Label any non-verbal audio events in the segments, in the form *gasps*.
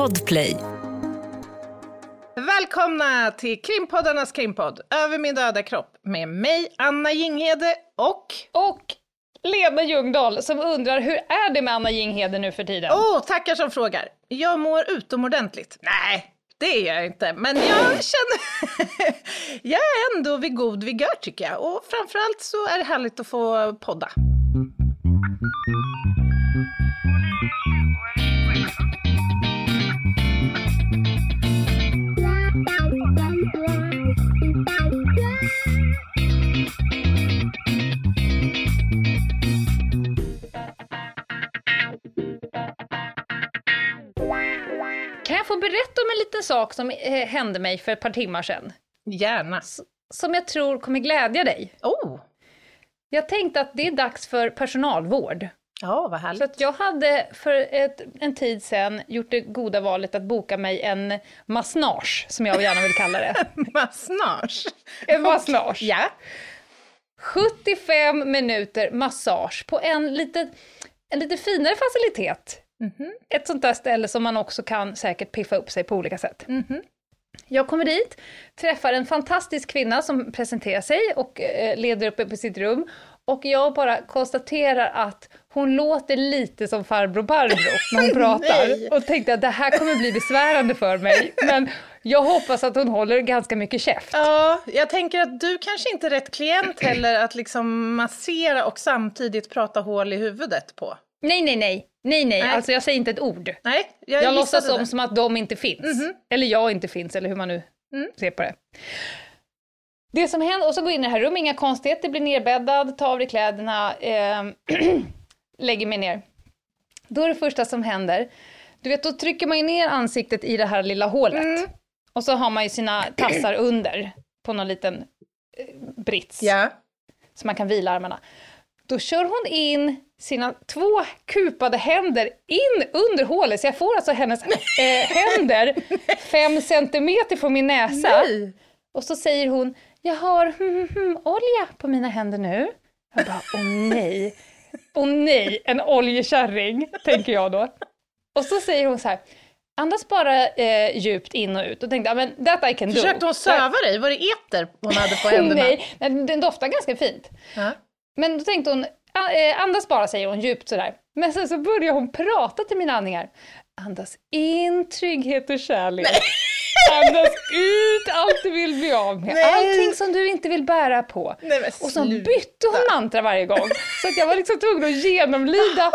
Podplay. Välkomna till krimpoddarnas krimpodd Över min döda kropp med mig, Anna Jinghede och... Och Lena Ljungdahl som undrar hur är det med Anna Jinghede nu för tiden? Åh, oh, tackar som frågar. Jag mår utomordentligt. Nej, det är jag inte, men jag känner... *laughs* jag är ändå vid god vigör tycker jag. Och framförallt så är det härligt att få podda. Liten sak som eh, hände mig för ett par timmar sedan? Gärna. Som jag tror kommer glädja dig. Oh! Jag tänkte att det är dags för personalvård. Ja, vad härligt. Så att jag hade för ett, en tid sedan gjort det goda valet att boka mig en massage, som jag gärna vill kalla det. *laughs* Massage? En massage. Ja. 75 minuter massage på en lite, en lite finare facilitet. Mhm. Ett sånt där ställe som man också kan säkert piffa upp sig på olika sätt. Mhm. Jag kommer dit, träffar en fantastisk kvinna som presenterar sig och eh, leder upp mig på sitt rum. Och jag bara konstaterar att hon låter lite som farbror Barbro *laughs* när hon pratar. Och tänkte att det här kommer bli besvärande för mig. Men jag hoppas att hon håller ganska mycket käft. Ja, jag tänker att du kanske inte är rätt klient heller att liksom massera och samtidigt prata hål i huvudet på. Nej, nej, nej. Nej, nej, Nej. alltså jag säger inte ett ord. Nej, jag, Jag låtsas det. om som att de inte finns. Eller jag inte finns, eller hur man nu Mm. ser på det. Det som händer, och så går jag in i det här rummet, inga konstigheter, blir nerbäddad, tar av dig kläderna, eh, *clears throat* lägger mig ner. Då är det första som händer, du vet då trycker man ju ner ansiktet i det här lilla hålet. Mm. Och så har man ju sina tassar *clears throat* under på någon liten eh, brits Ja. så man kan vila armarna. Då kör hon in sina två kupade händer in under hålet, så jag får alltså hennes eh, händer fem centimeter från min näsa. Nej. Och så säger hon, jag har hmm, hmm, olja på mina händer nu. Jag bara, åh nej, åh nej, en oljekärring, tänker jag då. Och så säger hon så här, andas bara eh, djupt in och ut. Och tänkte, men that I can do. Försökte hon söva dig? Var det eter hon hade på händerna? *laughs* Nej, den doftar ganska fint. Ja. Men då tänkte hon, "Ah, eh, andas bara säger hon djupt sådär. Men sen så börjar hon prata till mina andningar. Andas in trygghet och kärlek. Andas ut allt du vill bli av med. Nej. Allting som du inte vill bära på. Nej, Och så bytte hon mantra varje gång. Så att jag var liksom tvungen att genomlida.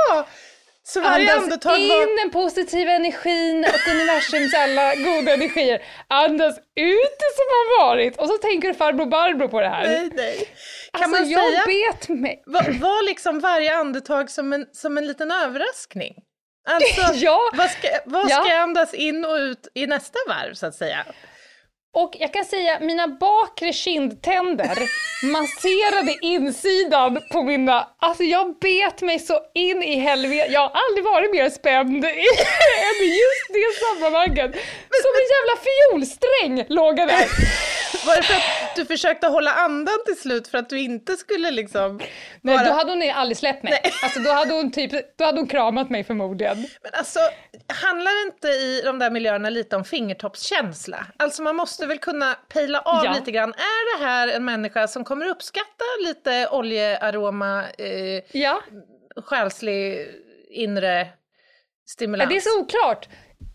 Ja, Så varje Andas andetag var... in den positiva energin och universums alla goda energier. Andas ut det som har varit. Och så tänker farbror Barbro på det här. Nej, nej. Kan alltså man jag säga, bet mig. var, var liksom varje andetag som en, som en liten överraskning? Alltså, *laughs* Ja. vad, ska, vad Ja. ska andas in och ut i nästa varv så att säga? Och jag kan säga, mina bakre kindtänder *laughs* masserade insidan på mina... Alltså jag bet mig så in i helvete. Jag har aldrig varit mer spänd i, *laughs* än i just det sammanhanget. Som en jävla fiolsträng låg jag där. *laughs* Var det för att du försökte hålla andan till slut för att du inte skulle liksom... Nej, då hade hon aldrig släppt mig. Alltså då hade hon typ, då hade hon kramat mig förmodligen. Men alltså, handlar det inte i de där miljöerna lite om fingertoppskänsla? Alltså man måste väl kunna pejla av Ja. lite grann. Är det här en människa som kommer uppskatta lite oljearoma, eh, Ja, själslig inre stimulans? det är så oklart.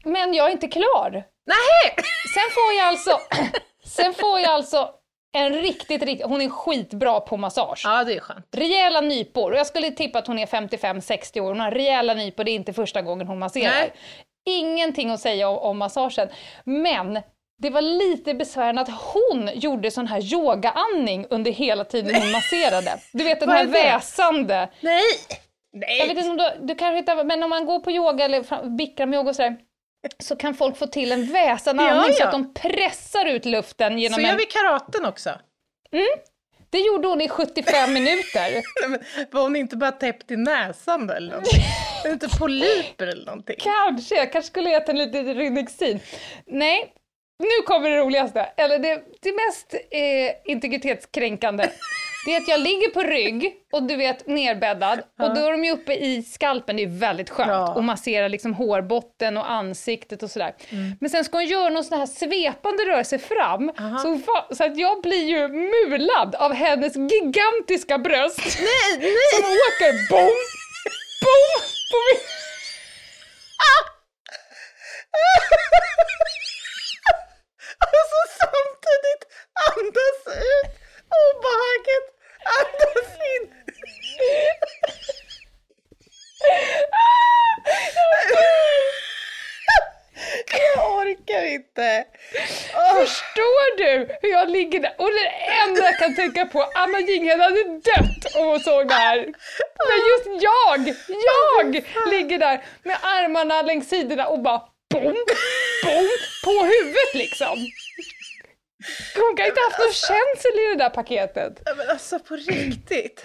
Men jag är inte klar. Nej! Sen får jag alltså, *laughs* sen får jag alltså en riktigt, riktigt, hon är skitbra på massage. Ja, det är skönt. Rejäla nypor, och jag skulle tippa att hon är 55-60 år, hon har rejäla nypor, det är inte första gången hon masserar. Nej. Ingenting att säga om, om massagen, men det var lite besvärande att hon gjorde sån här yogaandning under hela tiden hon masserade. Du vet den här väsande. Nej! Jag vet Nej! inte om du, du kanske inte, men om man går på yoga eller fram- bikramyoga och sådär, så kan folk få till en Ja, andning så ja. att de pressar ut luften genom Så en... gör vi karaten också. Det gjorde hon i 75 *laughs* minuter. Var hon inte bara täppt i näsan då eller det inte polyper eller någonting? Kanske, jag kanske skulle äta en liten Rynexin. Nej, nu kommer det roligaste, eller det, det mest eh, integritetskränkande. *laughs* det är att jag ligger på rygg och du vet nerbäddad. Och då är de ju uppe i skalpen, det är väldigt skönt Ja. och masserar liksom hårbotten och ansiktet och sådär. Men sen ska hon göra någon sån här svepande rörelse fram. Så, så att jag blir ju mulad av hennes gigantiska bröst. Nej, nej! som åker bom, bom på min... Och *laughs* så samtidigt andas ut obehaget, andas in. Jag orkar inte. Åh, Förstår du hur jag ligger där? Och det enda jag kan tänka på, Anna Jinghede hade dött om hon såg det här. Men just jag, jag ligger där med armarna längs sidorna och bara bom, bom på huvudet liksom. Hon kan inte haft någon känsel i det där paketet. Men alltså på riktigt.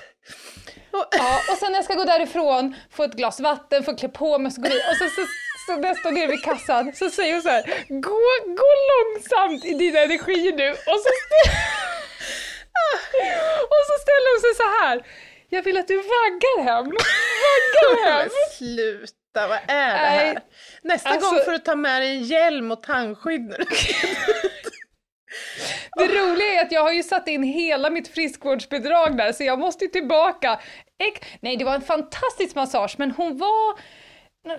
Och, Ja, och sen när jag ska gå därifrån, få ett glas vatten, få klä på mig, så går jag och så, så, så när jag står nere vid kassan så säger hon så här, gå, gå långsamt i din energi nu. Och så, *laughs* och så ställer hon sig så här, jag vill att du vaggar hem. Vaggar *laughs* hem. sluta, vad är det här? Nästa alltså- gång får du ta med dig en hjälm och tandskydd när du *laughs* Det roliga är att jag har ju satt in hela mitt friskvårdsbidrag där så jag måste ju tillbaka. Nej, det var en fantastisk massage men hon var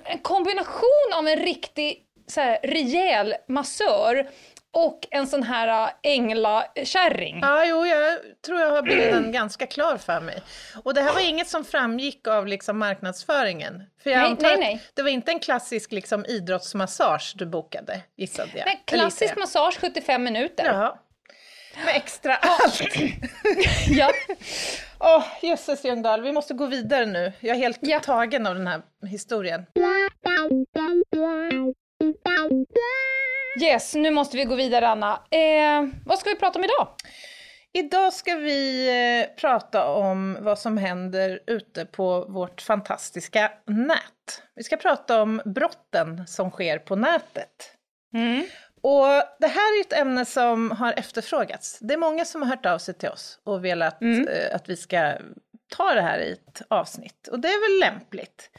en kombination av en riktig så här, rejäl massör och en sån här äh, änglakärring. Ja, jo, jag tror jag har bilden *clears throat* ganska klar för mig. Och det här var inget som framgick av liksom marknadsföringen. För jag Nej, antar nej, nej. det var inte en klassisk liksom, idrottsmassage du bokade, gissade jag. Nej, klassisk massage 75 minuter. jag. Ja. Med extra allt. *clears throat* Ja. Åh, jösses Ljungdahl, vi måste gå vidare nu. Jag är helt Ja. tagen av den här historien. Yes, nu måste vi gå vidare Anna. Eh, vad ska vi prata om idag? Idag ska vi eh, prata om vad som händer ute på vårt fantastiska nät. Vi ska prata om brotten som sker på nätet. Mm. Och det här är ett ämne som har efterfrågats. Det är många som har hört av sig till oss och velat eh, att vi ska ta det här i ett avsnitt. Och det är väl lämpligt.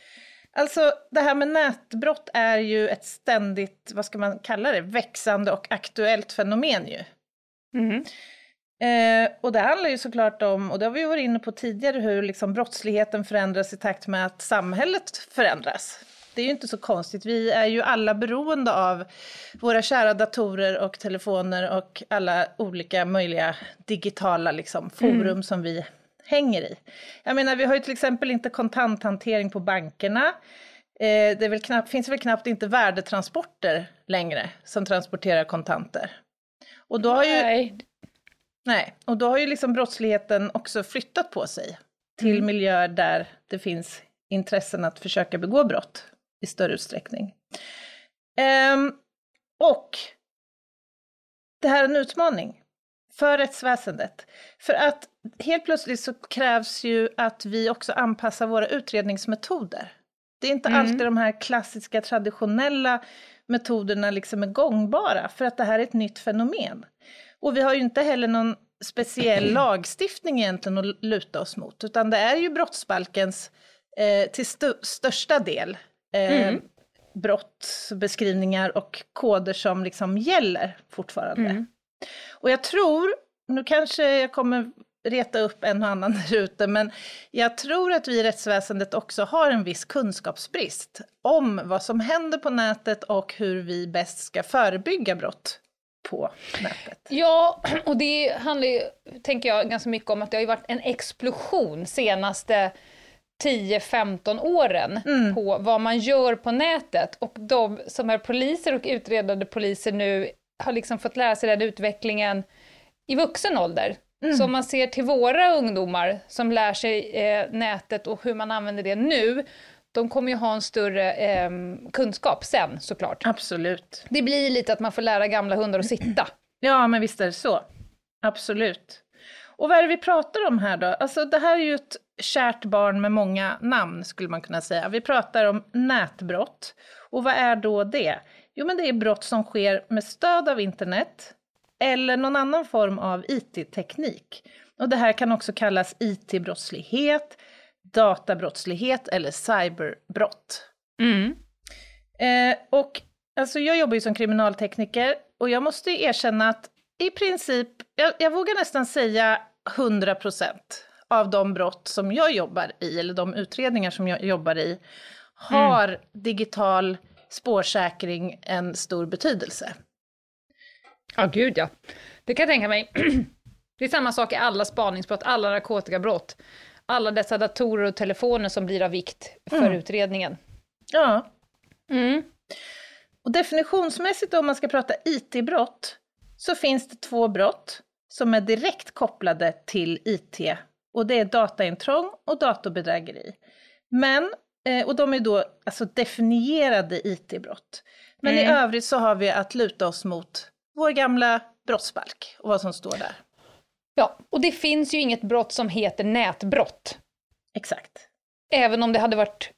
Alltså det här med nätbrott är ju ett ständigt, vad ska man kalla det, växande och aktuellt fenomen ju. Mm. Eh, och det handlar ju såklart om, och det har vi varit inne på tidigare, hur liksom brottsligheten förändras i takt med att samhället förändras. Det är ju inte så konstigt, vi är ju alla beroende av våra kära datorer och telefoner och alla olika möjliga digitala liksom, forum som vi hänger i. Jag menar, vi har ju till exempel inte kontanthantering på bankerna. Eh, det väl knappt, finns väl knappt inte värdetransporter längre som transporterar kontanter. Och då har ju, Nej. Nej, och då har ju liksom brottsligheten också flyttat på sig till miljöer där det finns intressen att försöka begå brott i större utsträckning. Ehm, och det här är en utmaning för rättsväsendet. För att helt plötsligt så krävs ju att vi också anpassar våra utredningsmetoder. Det är inte alltid de här klassiska traditionella metoderna liksom är gångbara, för att det här är ett nytt fenomen. Och vi har ju inte heller någon speciell *clears throat* lagstiftning egentligen att luta oss mot, utan det är ju brottsbalkens eh, till stu- största del eh, brottsbeskrivningar och koder som liksom gäller fortfarande. Och jag tror, nu kanske jag kommer reta upp en och annan där ute, men jag tror att vi i rättsväsendet också har en viss kunskapsbrist om vad som händer på nätet och hur vi bäst ska förebygga brott på nätet. Ja, och det handlar ju, tänker jag, ganska mycket om att det har ju varit en explosion senaste 10-15 åren på vad man gör på nätet. Och de som är poliser och utredande poliser nu har liksom fått lära sig den utvecklingen i vuxen ålder. Så om man ser till våra ungdomar som lär sig eh, nätet och hur man använder det nu, de kommer ju ha en större eh, kunskap sen såklart. Absolut. Det blir lite att man får lära gamla hundar att sitta. *clears throat* Ja, men visst är det så. Absolut. Och vad är det vi pratar om här då? Alltså det här är ju ett kärt barn med många namn skulle man kunna säga. Vi pratar om nätbrott. Och vad är då det? Jo, men det är brott som sker med stöd av internet eller någon annan form av IT-teknik. Och det här kan också kallas IT-brottslighet, databrottslighet eller cyberbrott. Mm. Eh, och alltså jag jobbar ju som kriminaltekniker och jag måste erkänna att i princip, jag, jag vågar nästan säga 100 procent av de brott som jag jobbar i, eller de utredningar som jag jobbar i, har mm. digital spårsäkring en stor betydelse. Ja, oh, gud ja. Det kan jag tänka mig. *clears throat* Det är samma sak i alla spaningsbrott, alla narkotikabrott. Alla dessa datorer och telefoner som blir av vikt för mm. utredningen. Ja. Mm. Och definitionsmässigt om man ska prata IT-brott så finns det två brott som är direkt kopplade till IT och det är dataintrång och datorbedrägeri. Men, och de är då alltså definierade IT-brott. Men mm. i övrigt så har vi att luta oss mot vår gamla brottsbalk och vad som står där. Ja, och det finns ju inget brott som heter nätbrott. Exakt. Även om det hade varit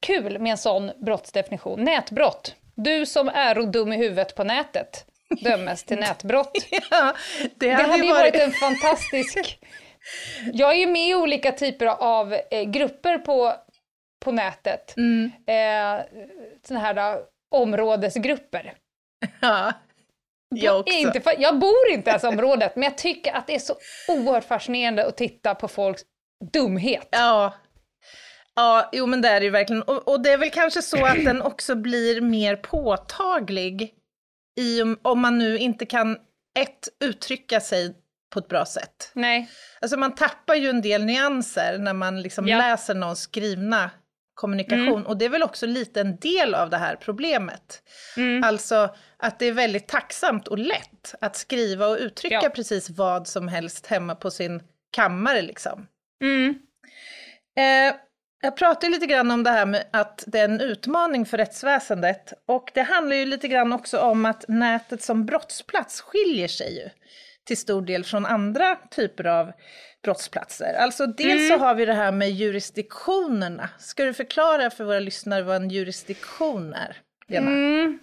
kul med en sån brottsdefinition. Nätbrott. Du som är dum i huvudet på nätet dömes till *laughs* nätbrott. ja, det hade, det hade ju varit... varit en fantastisk... *laughs* Jag är ju med i olika typer av eh, grupper på, på nätet. Mm. Eh, såna här då, områdesgrupper. Ja. Jag också. Inte för, jag bor inte ens i området, men jag tycker att det är så oerhört fascinerande att titta på folks dumhet. Ja. Ja, jo men det är det ju verkligen. Och, och det är väl kanske så att den också blir mer påtaglig i, om man nu inte kan, ett, uttrycka sig på ett bra sätt. Nej. Alltså man tappar ju en del nyanser när man liksom ja. läser någons skrivna kommunikation. Mm. Och det är väl också lite en del av det här problemet. Mm. Alltså att det är väldigt tacksamt och lätt att skriva och uttrycka ja. precis vad som helst hemma på sin kammare liksom. Mm. Eh, jag pratade lite grann om det här med att det är en utmaning för rättsväsendet. Och det handlar ju lite grann också om att nätet som brottsplats skiljer sig ju till stor del från andra typer av brottsplatser. Alltså dels mm. så har vi det här med jurisdiktionerna. Ska du förklara för våra lyssnare vad en jurisdiktion är? Mm.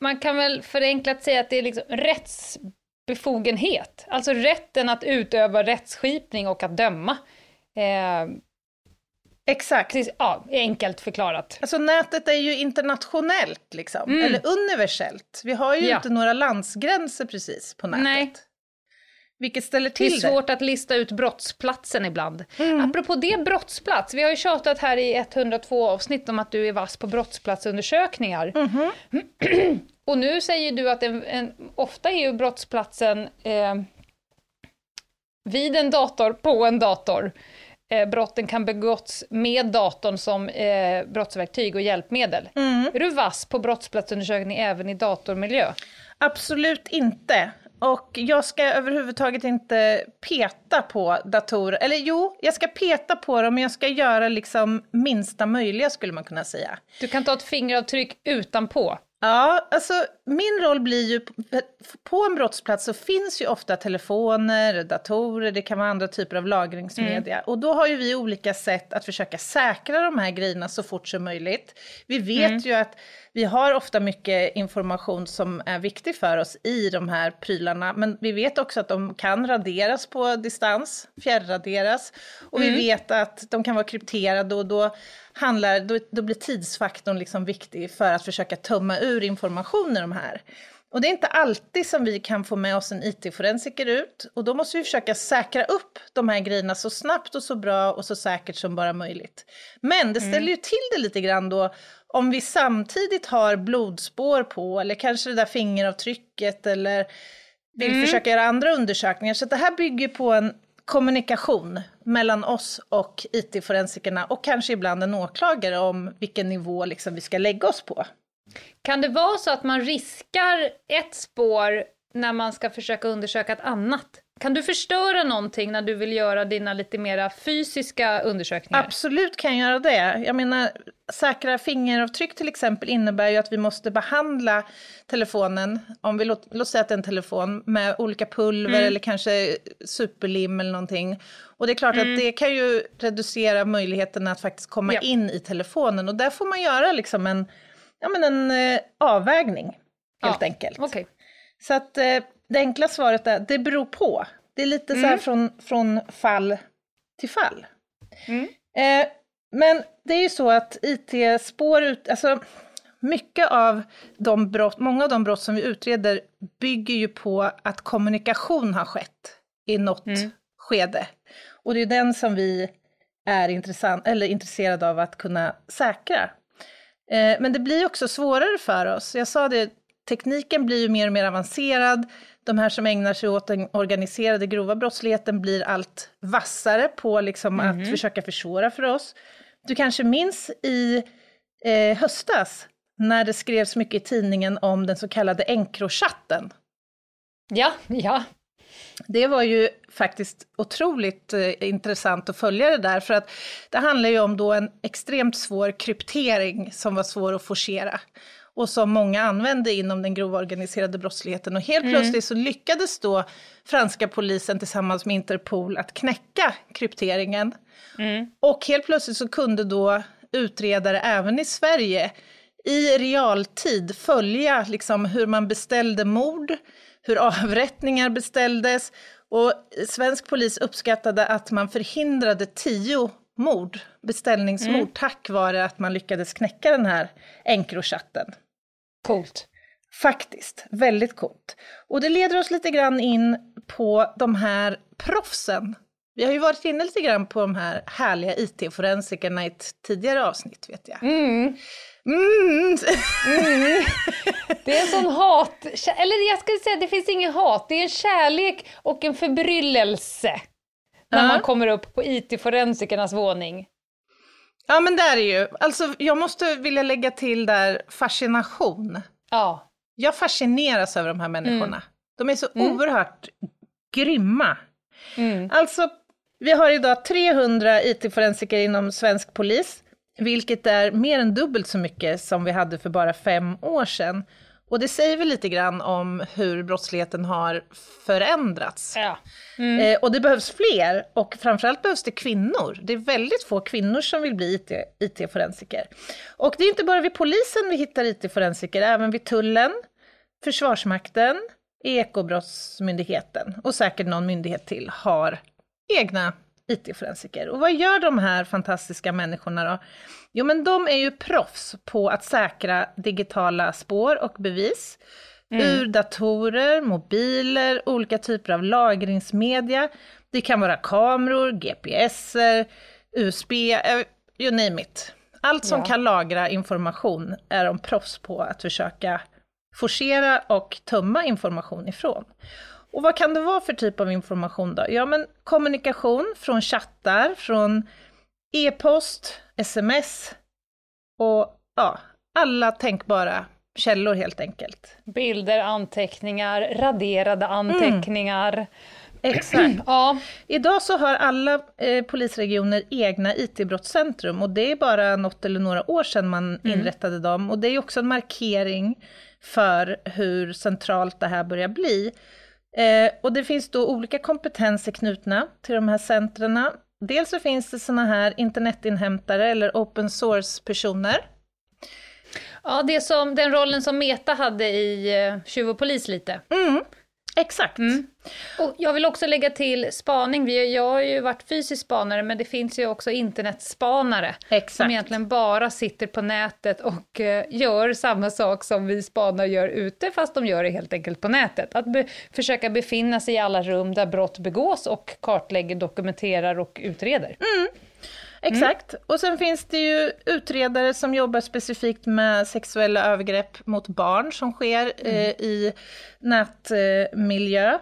Man kan väl förenklat säga att det är liksom rättsbefogenhet, alltså rätten att utöva rättsskipning och att döma. Eh, Exakt. Ja, enkelt förklarat. Alltså nätet är ju internationellt liksom, mm. eller universellt. Vi har ju ja. inte några landsgränser precis på nätet. Nej. Vilket ställer till det. Är svårt det. att lista ut brottsplatsen ibland. Mm. Apropå det brottsplats, vi har ju tjatat här i 102 avsnitt om att du är vass på brottsplatsundersökningar. Mm. *clears throat* Och nu säger du att en, en, ofta är ju brottsplatsen eh, vid en dator, på en dator. Eh, brotten kan begåtts med datorn som eh, brottsverktyg och hjälpmedel. Mm. Är du vass på brottsplatsundersökning även i datormiljö? Absolut inte. Och jag ska överhuvudtaget inte peta på datorer. Eller jo, jag ska peta på dem, men jag ska göra liksom minsta möjliga skulle man kunna säga. Du kan ta ett fingeravtryck utanpå. Ja, alltså min roll blir ju, på en brottsplats så finns ju ofta telefoner, datorer, det kan vara andra typer av lagringsmedia. Mm. Och då har ju vi olika sätt att försöka säkra de här grejerna så fort som möjligt. Vi vet mm. ju att vi har ofta mycket information som är viktig för oss i de här prylarna, men vi vet också att de kan raderas på distans, fjärrraderas. Och mm. vi vet att de kan vara krypterade och då, handlar, då, då blir tidsfaktorn liksom viktig för att försöka tömma ur information i de här. Och det är inte alltid som vi kan få med oss en IT-forensiker ut. Och då måste vi försöka säkra upp de här grejerna så snabbt och så bra och så säkert som bara möjligt. Men det ställer mm. ju till det lite grann då om vi samtidigt har blodspår på eller kanske det där fingeravtrycket eller vill mm. försöka göra andra undersökningar. Så det här bygger på en kommunikation mellan oss och IT-forensikerna och kanske ibland en åklagare om vilken nivå liksom vi ska lägga oss på. Kan det vara så att man riskar ett spår när man ska försöka undersöka ett annat? Kan du förstöra någonting när du vill göra dina lite mera fysiska undersökningar? Absolut kan jag göra det. Jag menar, säkra fingeravtryck till exempel innebär ju att vi måste behandla telefonen, om vi låt, låt säga att det är en telefon, med olika pulver mm. eller kanske superlim eller någonting. Och det är klart mm. att det kan ju reducera möjligheten att faktiskt komma ja. in i telefonen och där får man göra liksom en, ja, men en eh, avvägning helt ja. enkelt. Okay. Så att eh, det enkla svaret är det beror på. Det är lite så här från, från fall till fall. Mm. Eh, men det är ju så att IT-spår, ut, alltså mycket av de brott, många av de brott som vi utreder bygger ju på att kommunikation har skett i något skede. Och det är den som vi är intressant, eller intresserade av att kunna säkra. Eh, men det blir också svårare för oss. Jag sa det, tekniken blir ju mer och mer avancerad. De här som ägnar sig åt den organiserade grova brottsligheten blir allt vassare på liksom att försöka försvåra för oss. Du kanske minns i eh, höstas när det skrevs mycket i tidningen om den så kallade Encrochatten. Ja, ja. Det var ju faktiskt otroligt eh, intressant att följa det där, för att det handlar ju om då en extremt svår kryptering som var svår att forcera och som många använde inom den grova organiserade brottsligheten. Och helt plötsligt så lyckades då franska polisen tillsammans med Interpol att knäcka krypteringen. Och helt plötsligt så kunde då utredare även i Sverige i realtid följa liksom hur man beställde mord, hur avrättningar beställdes. Och svensk polis uppskattade att man förhindrade tio mord, beställningsmord, tack vare att man lyckades knäcka den här Encrochatten. Coolt. Faktiskt, väldigt coolt. Och det leder oss lite grann in på de här proffsen. Vi har ju varit inne lite grann på de här härliga IT-forensikerna i ett tidigare avsnitt, vet jag. Mm. Mm. Det är en sån hat... Eller jag skulle säga, det finns ingen hat. Det är en kärlek och en förbryllelse. När Ja. man kommer upp på IT-forensikernas våning. Ja, men där är ju, alltså jag måste vilja lägga till där fascination. Ja. Jag fascineras över de här människorna. De är så oerhört grymma. Mm. Alltså, vi har idag 300 IT-forensiker inom svensk polis, vilket är mer än dubbelt så mycket som vi hade för bara fem år sedan. Och det säger väl lite grann om hur brottsligheten har förändrats. ja. Eh, och det behövs fler, och framförallt behövs det kvinnor. Det är väldigt få kvinnor som vill bli IT, IT-forensiker. Och det är inte bara vid polisen vi hittar IT-forensiker, även vid tullen, Försvarsmakten, Ekobrottsmyndigheten och säkert någon myndighet till har egna IT-forensiker. Och vad gör de här fantastiska människorna då? Jo, men de är ju proffs på att säkra digitala spår och bevis ur datorer, mobiler, olika typer av lagringsmedia. Det kan vara kameror, GPSer, USB, eh, you name it. Allt som Ja. kan lagra information är de proffs på att försöka forcera och tömma information ifrån. Och vad kan det vara för typ av information då? Ja, men kommunikation från chattar, från e-post, sms och ja, alla tänkbara källor helt enkelt. Bilder, anteckningar, raderade anteckningar. Exakt. *clears throat* Ja, Idag så har alla eh, polisregioner egna IT-brottscentrum och det är bara något eller några år sedan man inrättade dem. Och det är också en markering för hur centralt det här börjar bli. Eh, och det finns då olika kompetenser knutna till de här centren. Dels så finns det sådana här internetinhämtare eller open source-personer. ja det är som den rollen som Meta hade i uh, Tjuv och polis lite. Mm, exakt. Och jag vill också lägga till spaning. Jag har ju varit fysisk spanare, men det finns ju också internetspanare. Som Exakt. egentligen bara sitter på nätet och eh, gör samma sak som vi spanare gör ute, fast de gör det helt enkelt på nätet. Att be, försöka befinna sig i alla rum där brott begås och kartlägger, dokumenterar och utreder. Exakt. Och sen finns det ju utredare som jobbar specifikt med sexuella övergrepp mot barn som sker eh, i nätmiljö.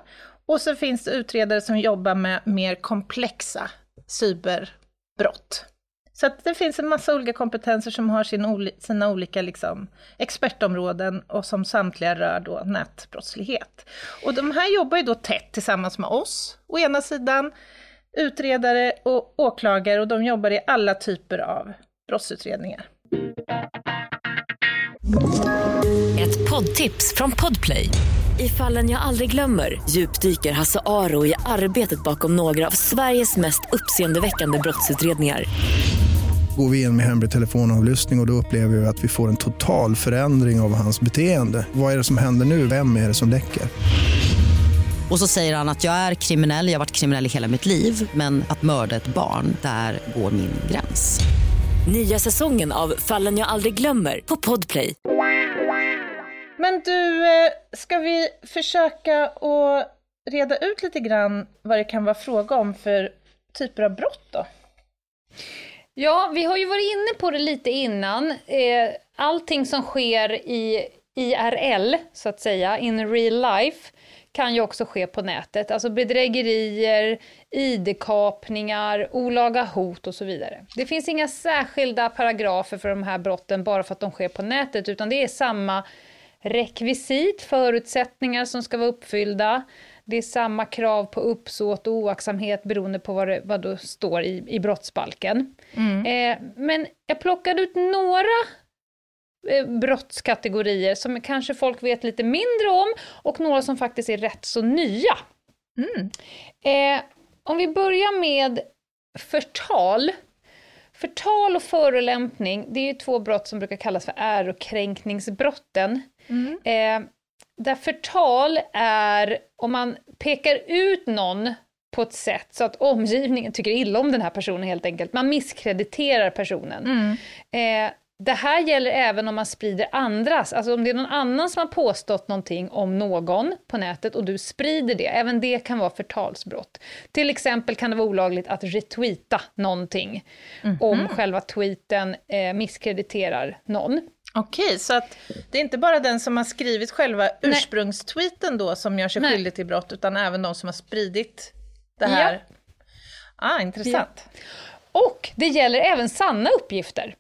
Och så finns det utredare som jobbar med mer komplexa cyberbrott. Så att det finns en massa olika kompetenser som har sin sina olika liksom, expertområden och som samtliga rör då nätbrottslighet. Och de här jobbar ju då tätt tillsammans med oss, å ena sidan, utredare och åklagare och de jobbar i alla typer av brottsutredningar. Ett poddtips från Podplay. I fallen jag aldrig glömmer djupdyker Hasse Aro i arbetet bakom några av Sveriges mest uppseendeväckande brottsutredningar. Går vi in med hemlig telefonavlyssning och, och då upplever vi att vi får en total förändring av hans beteende. Vad är det som händer nu? Vem är det som läcker? Och så säger han att jag är kriminell, jag har varit kriminell i hela mitt liv men att mörda ett barn, där går min gräns. Nya säsongen av Fallen jag aldrig glömmer på Podplay. Men du, eh, ska vi försöka att reda ut lite grann vad det kan vara fråga om för typer av brott då? Ja, vi har ju varit inne på det lite innan. Eh, allting som sker i IRL, så att säga, in real life, kan ju också ske på nätet. Alltså bedrägerier, ID-kapningar, olaga hot och så vidare. Det finns inga särskilda paragrafer för de här brotten bara för att de sker på nätet, utan det är samma rekvisit, förutsättningar som ska vara uppfyllda. Det är samma krav på uppsåt och oaktsamhet beroende på vad det, vad det står i, i brottsbalken. Mm. Eh, men jag plockade ut några brottskategorier som kanske folk vet lite mindre om och några som faktiskt är rätt så nya. Mm. Eh, om vi börjar med förtal. Förtal och förolämpning, det är ju två brott som brukar kallas för ärokränkningsbrotten. Mm. Eh, där förtal är om man pekar ut någon på ett sätt så att omgivningen tycker illa om den här personen helt enkelt. Man misskrediterar personen. Mm. Eh, det här gäller även om man sprider andras, alltså om det är någon annan som har påstått någonting om någon på nätet och du sprider det, även det kan vara förtalsbrott. Till exempel kan det vara olagligt att retweeta någonting om själva tweeten eh, misskrediterar någon. Okej, så att det är inte bara den som har skrivit själva ursprungstweeten då som gör sig Nej. skyldig till brott, utan även de som har spridit det här. Ah, intressant. Och det gäller även sanna uppgifter.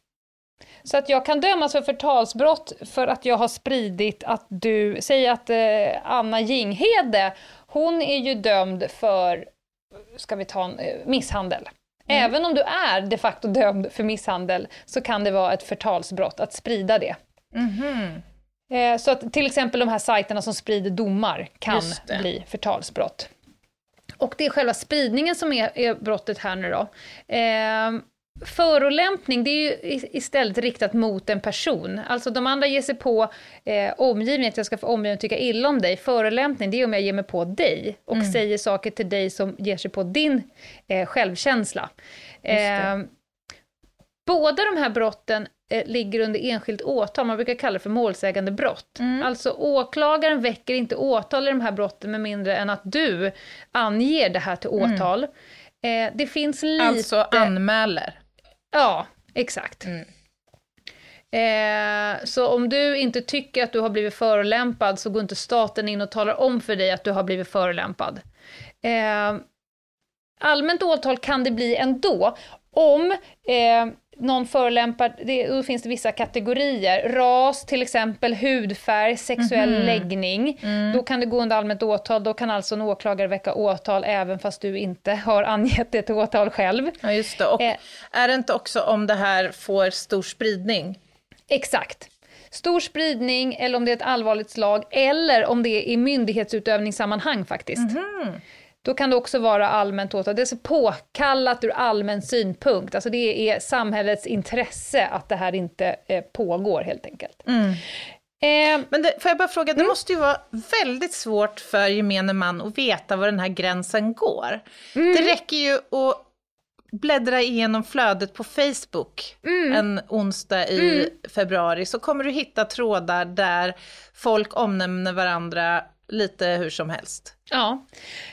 Så att jag kan dömas för förtalsbrott för att jag har spridit att du, säg att eh, Anna Jinghede, hon är ju dömd för, ska vi ta en, eh, misshandel. Även om du är de facto dömd för misshandel så kan det vara ett förtalsbrott att sprida det. Mhm. Eh, så att till exempel de här sajterna som sprider domar kan bli förtalsbrott. Och det är själva spridningen som är, är brottet här nu då. Eh, förolämpning, det är ju istället riktat mot en person. Alltså de andra ger sig på eh, omgivningen, att jag ska få omgivningen att tycka illa om dig. Förolämpning, det är om jag ger mig på dig och Mm. säger saker till dig som ger sig på din eh, självkänsla. Eh, båda de här brotten eh, ligger under enskilt åtal, man brukar kalla det för målsägande brott. Mm. Alltså åklagaren väcker inte åtal i de här brotten med mindre än att du anger det här till åtal. Eh, det finns lite... Mm. Alltså anmäler. Ja, exakt. Mm. Eh, så om du inte tycker att du har blivit förolämpad så går inte staten in och talar om för dig att du har blivit förolämpad. Eh, allmänt åtal kan det bli ändå om eh, någon förolämpar, det, då finns det vissa kategorier. Ras till exempel, hudfärg, sexuell läggning. Då kan det gå under allmänt åtal, då kan alltså en åklagare väcka åtal även fast du inte har *laughs* angett det till åtal själv. Ja, just det. Och Eh. är det inte också om det här får stor spridning? Exakt. Stor spridning, eller om det är ett allvarligt slag, eller om det är i myndighetsutövningssammanhang faktiskt. Då kan det också vara allmänt åtal. Det är så påkallat ur allmän synpunkt. Alltså det är samhällets intresse att det här inte eh, pågår helt enkelt. Eh, Men det, får jag bara fråga, det måste ju vara väldigt svårt för gemene man att veta var den här gränsen går. Det räcker ju att bläddra igenom flödet på Facebook en onsdag i februari, så kommer du hitta trådar där folk omnämner varandra lite hur som helst. Ja.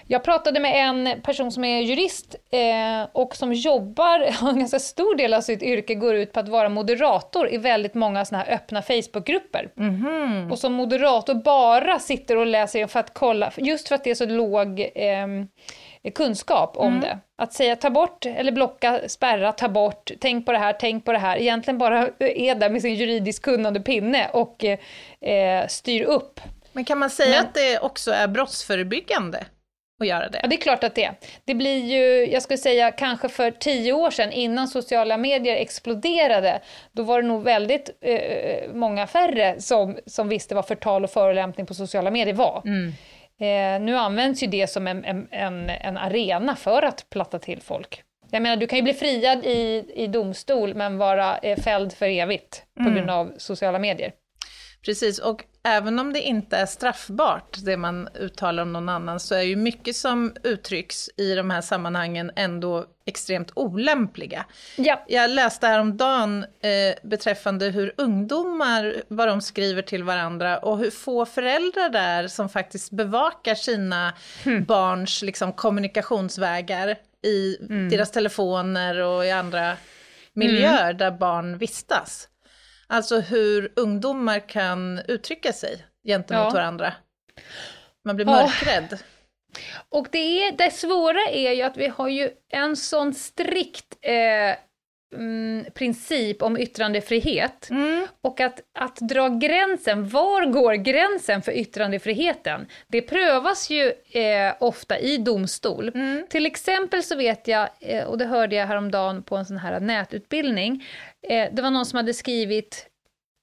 Jag pratade med en person som är jurist eh, och som jobbar, *laughs* en ganska stor del av sitt yrke går ut på att vara moderator i väldigt många såna här öppna Facebookgrupper. Och som moderator bara sitter och läser för att kolla, just för att det är så låg ehm, kunskap om det. Att säga ta bort, eller blocka, spärra, ta bort, tänk på det här, tänk på det här. Egentligen bara *laughs* är där med sin juridiskt kunnande pinne och eh, styr upp Men kan man säga Men- att det också är brottsförebyggande att göra det? Ja, det är klart att det är. Det blir ju, jag skulle säga kanske för tio år sedan, innan sociala medier exploderade, då var det nog väldigt eh, många färre som, som visste vad förtal och förolämpning på sociala medier var. Eh, nu används ju det som en, en, en, en arena för att platta till folk. Jag menar, du kan ju bli friad i, i domstol, men vara eh, fälld för evigt på grund av sociala medier. Precis, och även om det inte är straffbart, det man uttalar om någon annan, så är ju mycket som uttrycks i de här sammanhangen ändå extremt olämpliga. Ja. Jag läste häromdagen eh, beträffande hur ungdomar, vad de skriver till varandra och hur få föräldrar det är som faktiskt bevakar sina barns liksom, kommunikationsvägar i deras telefoner och i andra miljöer där barn vistas. Alltså hur ungdomar kan uttrycka sig gentemot Ja. varandra. Man blir mörkrädd. Och det, är, det svåra är ju att vi har ju en sån strikt eh, mm, princip om yttrandefrihet. Och att, att dra gränsen, var går gränsen för yttrandefriheten? Det prövas ju eh, ofta i domstol. Till exempel så vet jag, eh, och det hörde jag häromdagen på en sån här nätutbildning, eh, det var någon som hade skrivit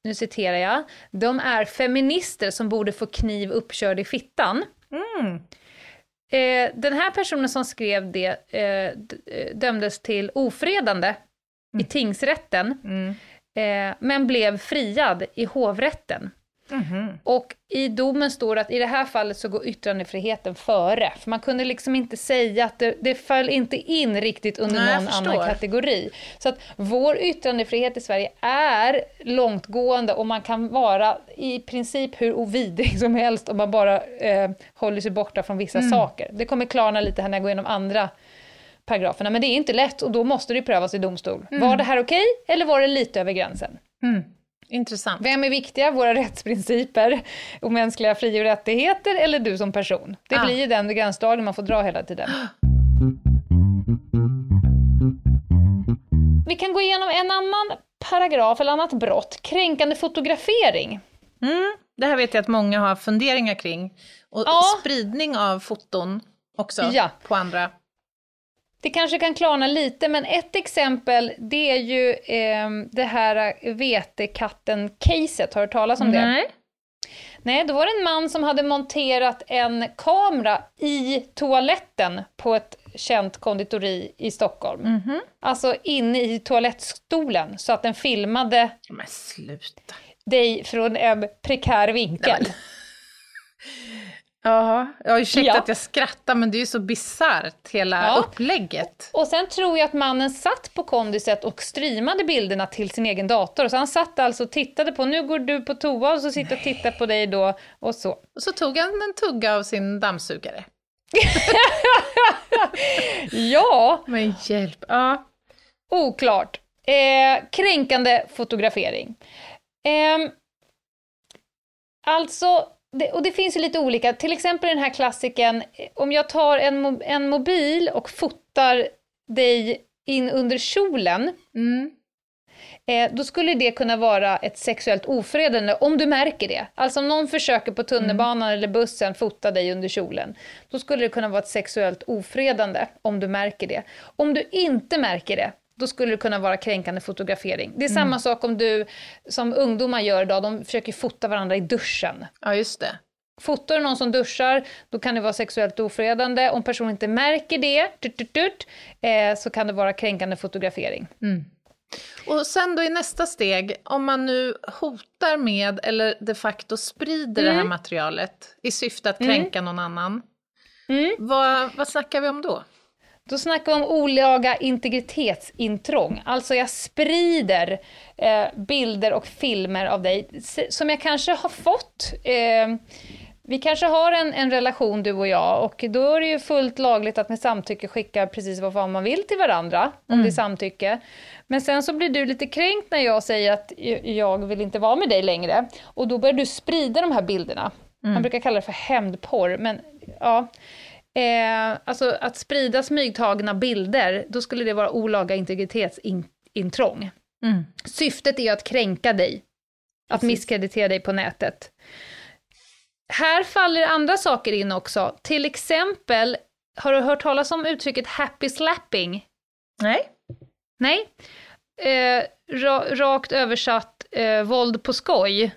nu citerar jag, de är feminister som borde få kniv uppkörd i fittan. Eh, den här personen som skrev det eh, eh, dömdes till ofredande i tingsrätten, eh, men blev friad i hovrätten. Och i domen står det att i det här fallet så går yttrandefriheten före, för man kunde liksom inte säga att det, det föll inte in riktigt under Nej, någon annan kategori. Så att vår yttrandefrihet i Sverige är långtgående och man kan vara i princip hur ovidrig som helst om man bara eh, håller sig borta från vissa Mm. saker. Det kommer klarna lite här när jag går igenom andra paragraferna, men det är inte lätt och då måste det prövas i domstol. Mm. Var det här okej eller var det lite över gränsen? Intressant. Vem är viktiga? Våra rättsprinciper och mänskliga fri och rättigheter eller du som person? Det Ah. blir ju den gränsdragning man får dra hela tiden. Vi kan gå igenom en annan paragraf eller annat brott, kränkande fotografering. Mm. Det här vet jag att många har funderingar kring. Och Ja. spridning av foton också Ja. på andra. Det kanske kan klarna lite, men ett exempel det är ju eh, det här vetekatten-caset. Har du talas om det? Nej. Nej, då var det en man som hade monterat en kamera i toaletten på ett känt konditori i Stockholm. Alltså inne i toalettstolen, så att den filmade dig från en prekär vinkel. *laughs* Jaha, ja, ursäkta Ja. att jag skrattar men det är ju så bisarrt hela Ja. upplägget. Och sen tror jag att mannen satt på kondiset och streamade bilderna till sin egen dator. Så han satt alltså och tittade på, nu går du på toa och så sitter och tittar på dig då och så. Och så tog han en tugga av sin dammsugare. *laughs* Ja, Men hjälp. Ja. Oklart. Eh, kränkande fotografering. Ehm, alltså, det, och det finns ju lite olika. Till exempel den här klassiken, om jag tar en, en mobil och fotar dig in under kjolen, Mm. eh, då skulle det kunna vara ett sexuellt ofredande, om du märker det. Alltså om någon försöker på tunnelbanan eller bussen fota dig under kjolen, då skulle det kunna vara ett sexuellt ofredande, om du märker det. Om du inte märker det, då skulle det kunna vara kränkande fotografering. Det är samma sak om du, som ungdomar gör idag, de försöker fota varandra i duschen. ja, just det. Fotar du någon som duschar, då kan det vara sexuellt ofredande. Om personen inte märker det, tut, tut, tut, eh, så kan det vara kränkande fotografering. Och sen då i nästa steg, om man nu hotar med eller de facto sprider det här materialet i syfte att kränka någon annan. Vad, vad snackar vi om då? Då snackar vi om olaga integritetsintrång. Alltså jag sprider eh, bilder och filmer av dig som jag kanske har fått. Eh, vi kanske har en, en relation du och jag och då är det ju fullt lagligt att med samtycke skicka precis vad fan man vill till varandra, om det är samtycke. Men sen så blir du lite kränkt när jag säger att jag vill inte vara med dig längre. Och då börjar du sprida de här bilderna. Man brukar kalla det för hämndporr, men ja. Eh, alltså att sprida smygtagna bilder, då skulle det vara olaga integritetsintrång. Syftet är att kränka dig, att misskreditera dig på nätet. Här faller andra saker in också. Till exempel, har du hört talas om uttrycket happy slapping? Nej. Nej? Eh, ra, rakt översatt, eh, våld på skoj,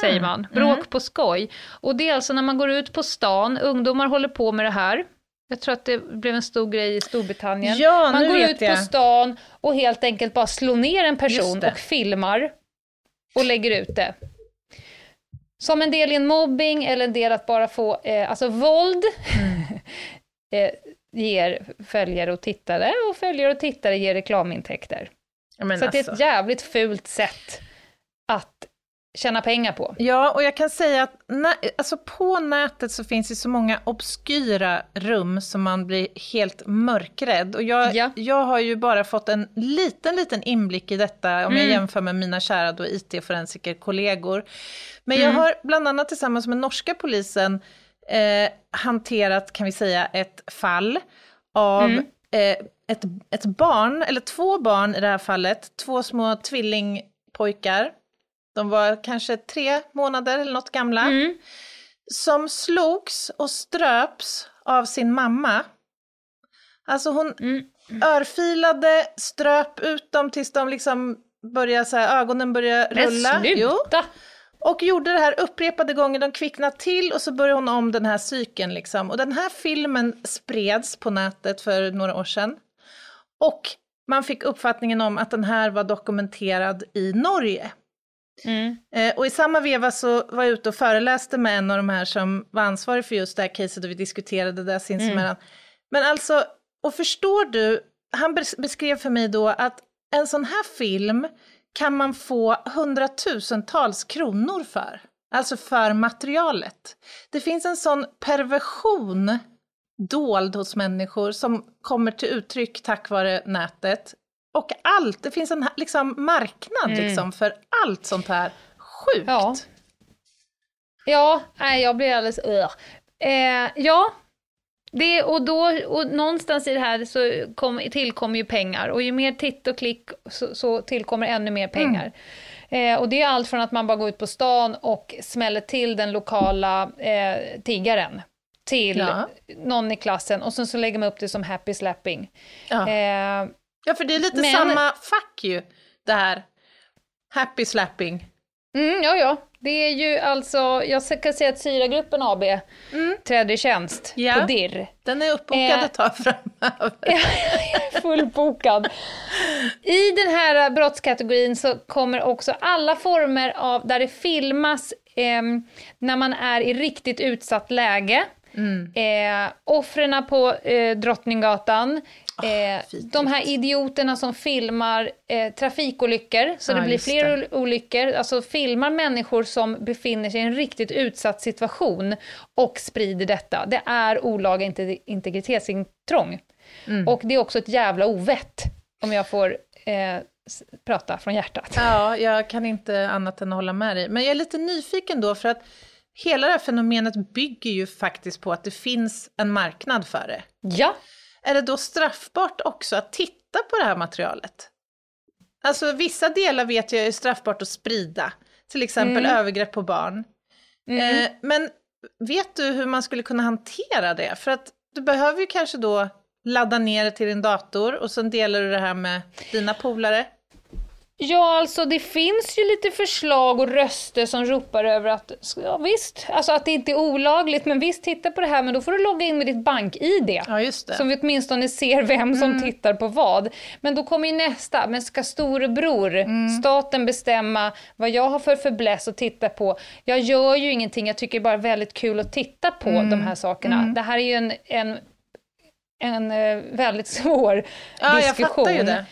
säger man. Bråk på skoj. Och det är alltså när man går ut på stan, ungdomar håller på med det här. Jag tror att det blev en stor grej i Storbritannien. Ja, man går ut på jag. stan och helt enkelt bara slår ner en person och filmar och lägger ut det. Som en del i en mobbing eller en del att bara få, eh, alltså våld *laughs* eh, ger följare och tittare och följare och tittare ger reklamintäkter. Men Så att det är ett alltså. jävligt fult sätt att tjäna pengar på. Ja, och jag kan säga att nä- alltså på nätet så finns det så många obskyra rum som man blir helt mörkrädd. Och jag, Ja. jag har ju bara fått en liten, liten inblick i detta om Mm. jag jämför med mina kära då IT-forensiker-kollegor. Men jag Mm. har bland annat tillsammans med norska polisen eh, hanterat, kan vi säga, ett fall av Mm. eh, ett, ett barn, eller två barn i det här fallet, två små tvillingpojkar. De var kanske tre månader eller något gamla. Mm. Som slogs och ströps av sin mamma. Alltså hon Mm. örfilade, ströp ut dem tills de liksom började så här, ögonen började Men rulla. Jo. sluta! Och gjorde det här upprepade gånger, de kvicknade till och så började hon om den här cykeln liksom. Och den här filmen spreds på nätet för några år sedan. Och man fick uppfattningen om att den här var dokumenterad i Norge. Mm. Eh, och i samma veva så var jag ute och föreläste med en av de här som var ansvarig för just det här caset och vi diskuterade det sinsemellan. Men alltså, och förstår du, han bes- beskrev för mig då att en sån här film kan man få hundratusentals kronor för. Alltså för materialet. Det finns en sån perversion dold hos människor som kommer till uttryck tack vare nätet. Och allt, det finns en liksom, marknad liksom, för allt sånt här sjukt. Ja. Ja, nej, jag blir alldeles... Uh. Eh, ja, det, och, då, och någonstans i det här så kom, tillkommer ju pengar och ju mer titt och klick så, så tillkommer ännu mer pengar. Eh, och det är allt från att man bara går ut på stan och smäller till den lokala eh, tiggaren till Ja. någon i klassen och sen så lägger man upp det som happy slapping. Ja. Eh, ja, för det är lite men- samma fack ju, det här. Happy slapping. Mm, ja, ja. Det är ju alltså, jag kan säga att Syragruppen AB träder i tjänst Ja. på DIR. Den är uppbokad Eh. ett tag framöver. *laughs* Fullbokad. I den här brottskategorin så kommer också alla former av, där det filmas ehm, när man är i riktigt utsatt läge. Eh, offren på eh, Drottninggatan, eh, fint, de här idioterna som filmar eh, trafikolyckor, så Ja, det blir fler det. ol- olyckor, alltså filmar människor som befinner sig i en riktigt utsatt situation och sprider detta. Det är olaga inte- integritetsintrång. Mm. Och det är också ett jävla ovett, om jag får eh, prata från hjärtat. Ja, jag kan inte annat än att hålla med dig. Men jag är lite nyfiken då, för att hela det här fenomenet bygger ju faktiskt på att det finns en marknad för det. Ja, Är det då straffbart också att titta på det här materialet? Alltså vissa delar vet jag är straffbart att sprida, till exempel Mm. övergrepp på barn. Eh, men vet du hur man skulle kunna hantera det? För att du behöver ju kanske då ladda ner det till din dator och sen delar du det här med dina polare. Ja, alltså det finns ju lite förslag och röster som ropar över att, ja visst, alltså att det inte är olagligt, men visst titta på det här, men då får du logga in med ditt bank-id. Ja, just det. Så vi åtminstone ser vem som tittar på vad. Men då kommer ju nästa, men ska storebror, staten bestämma vad jag har för fäbless att titta på? Jag gör ju ingenting, jag tycker bara väldigt kul att titta på de här sakerna. Det här är ju en, en, en eh, väldigt *laughs* svår Ja, jag diskussion. fattar ju det.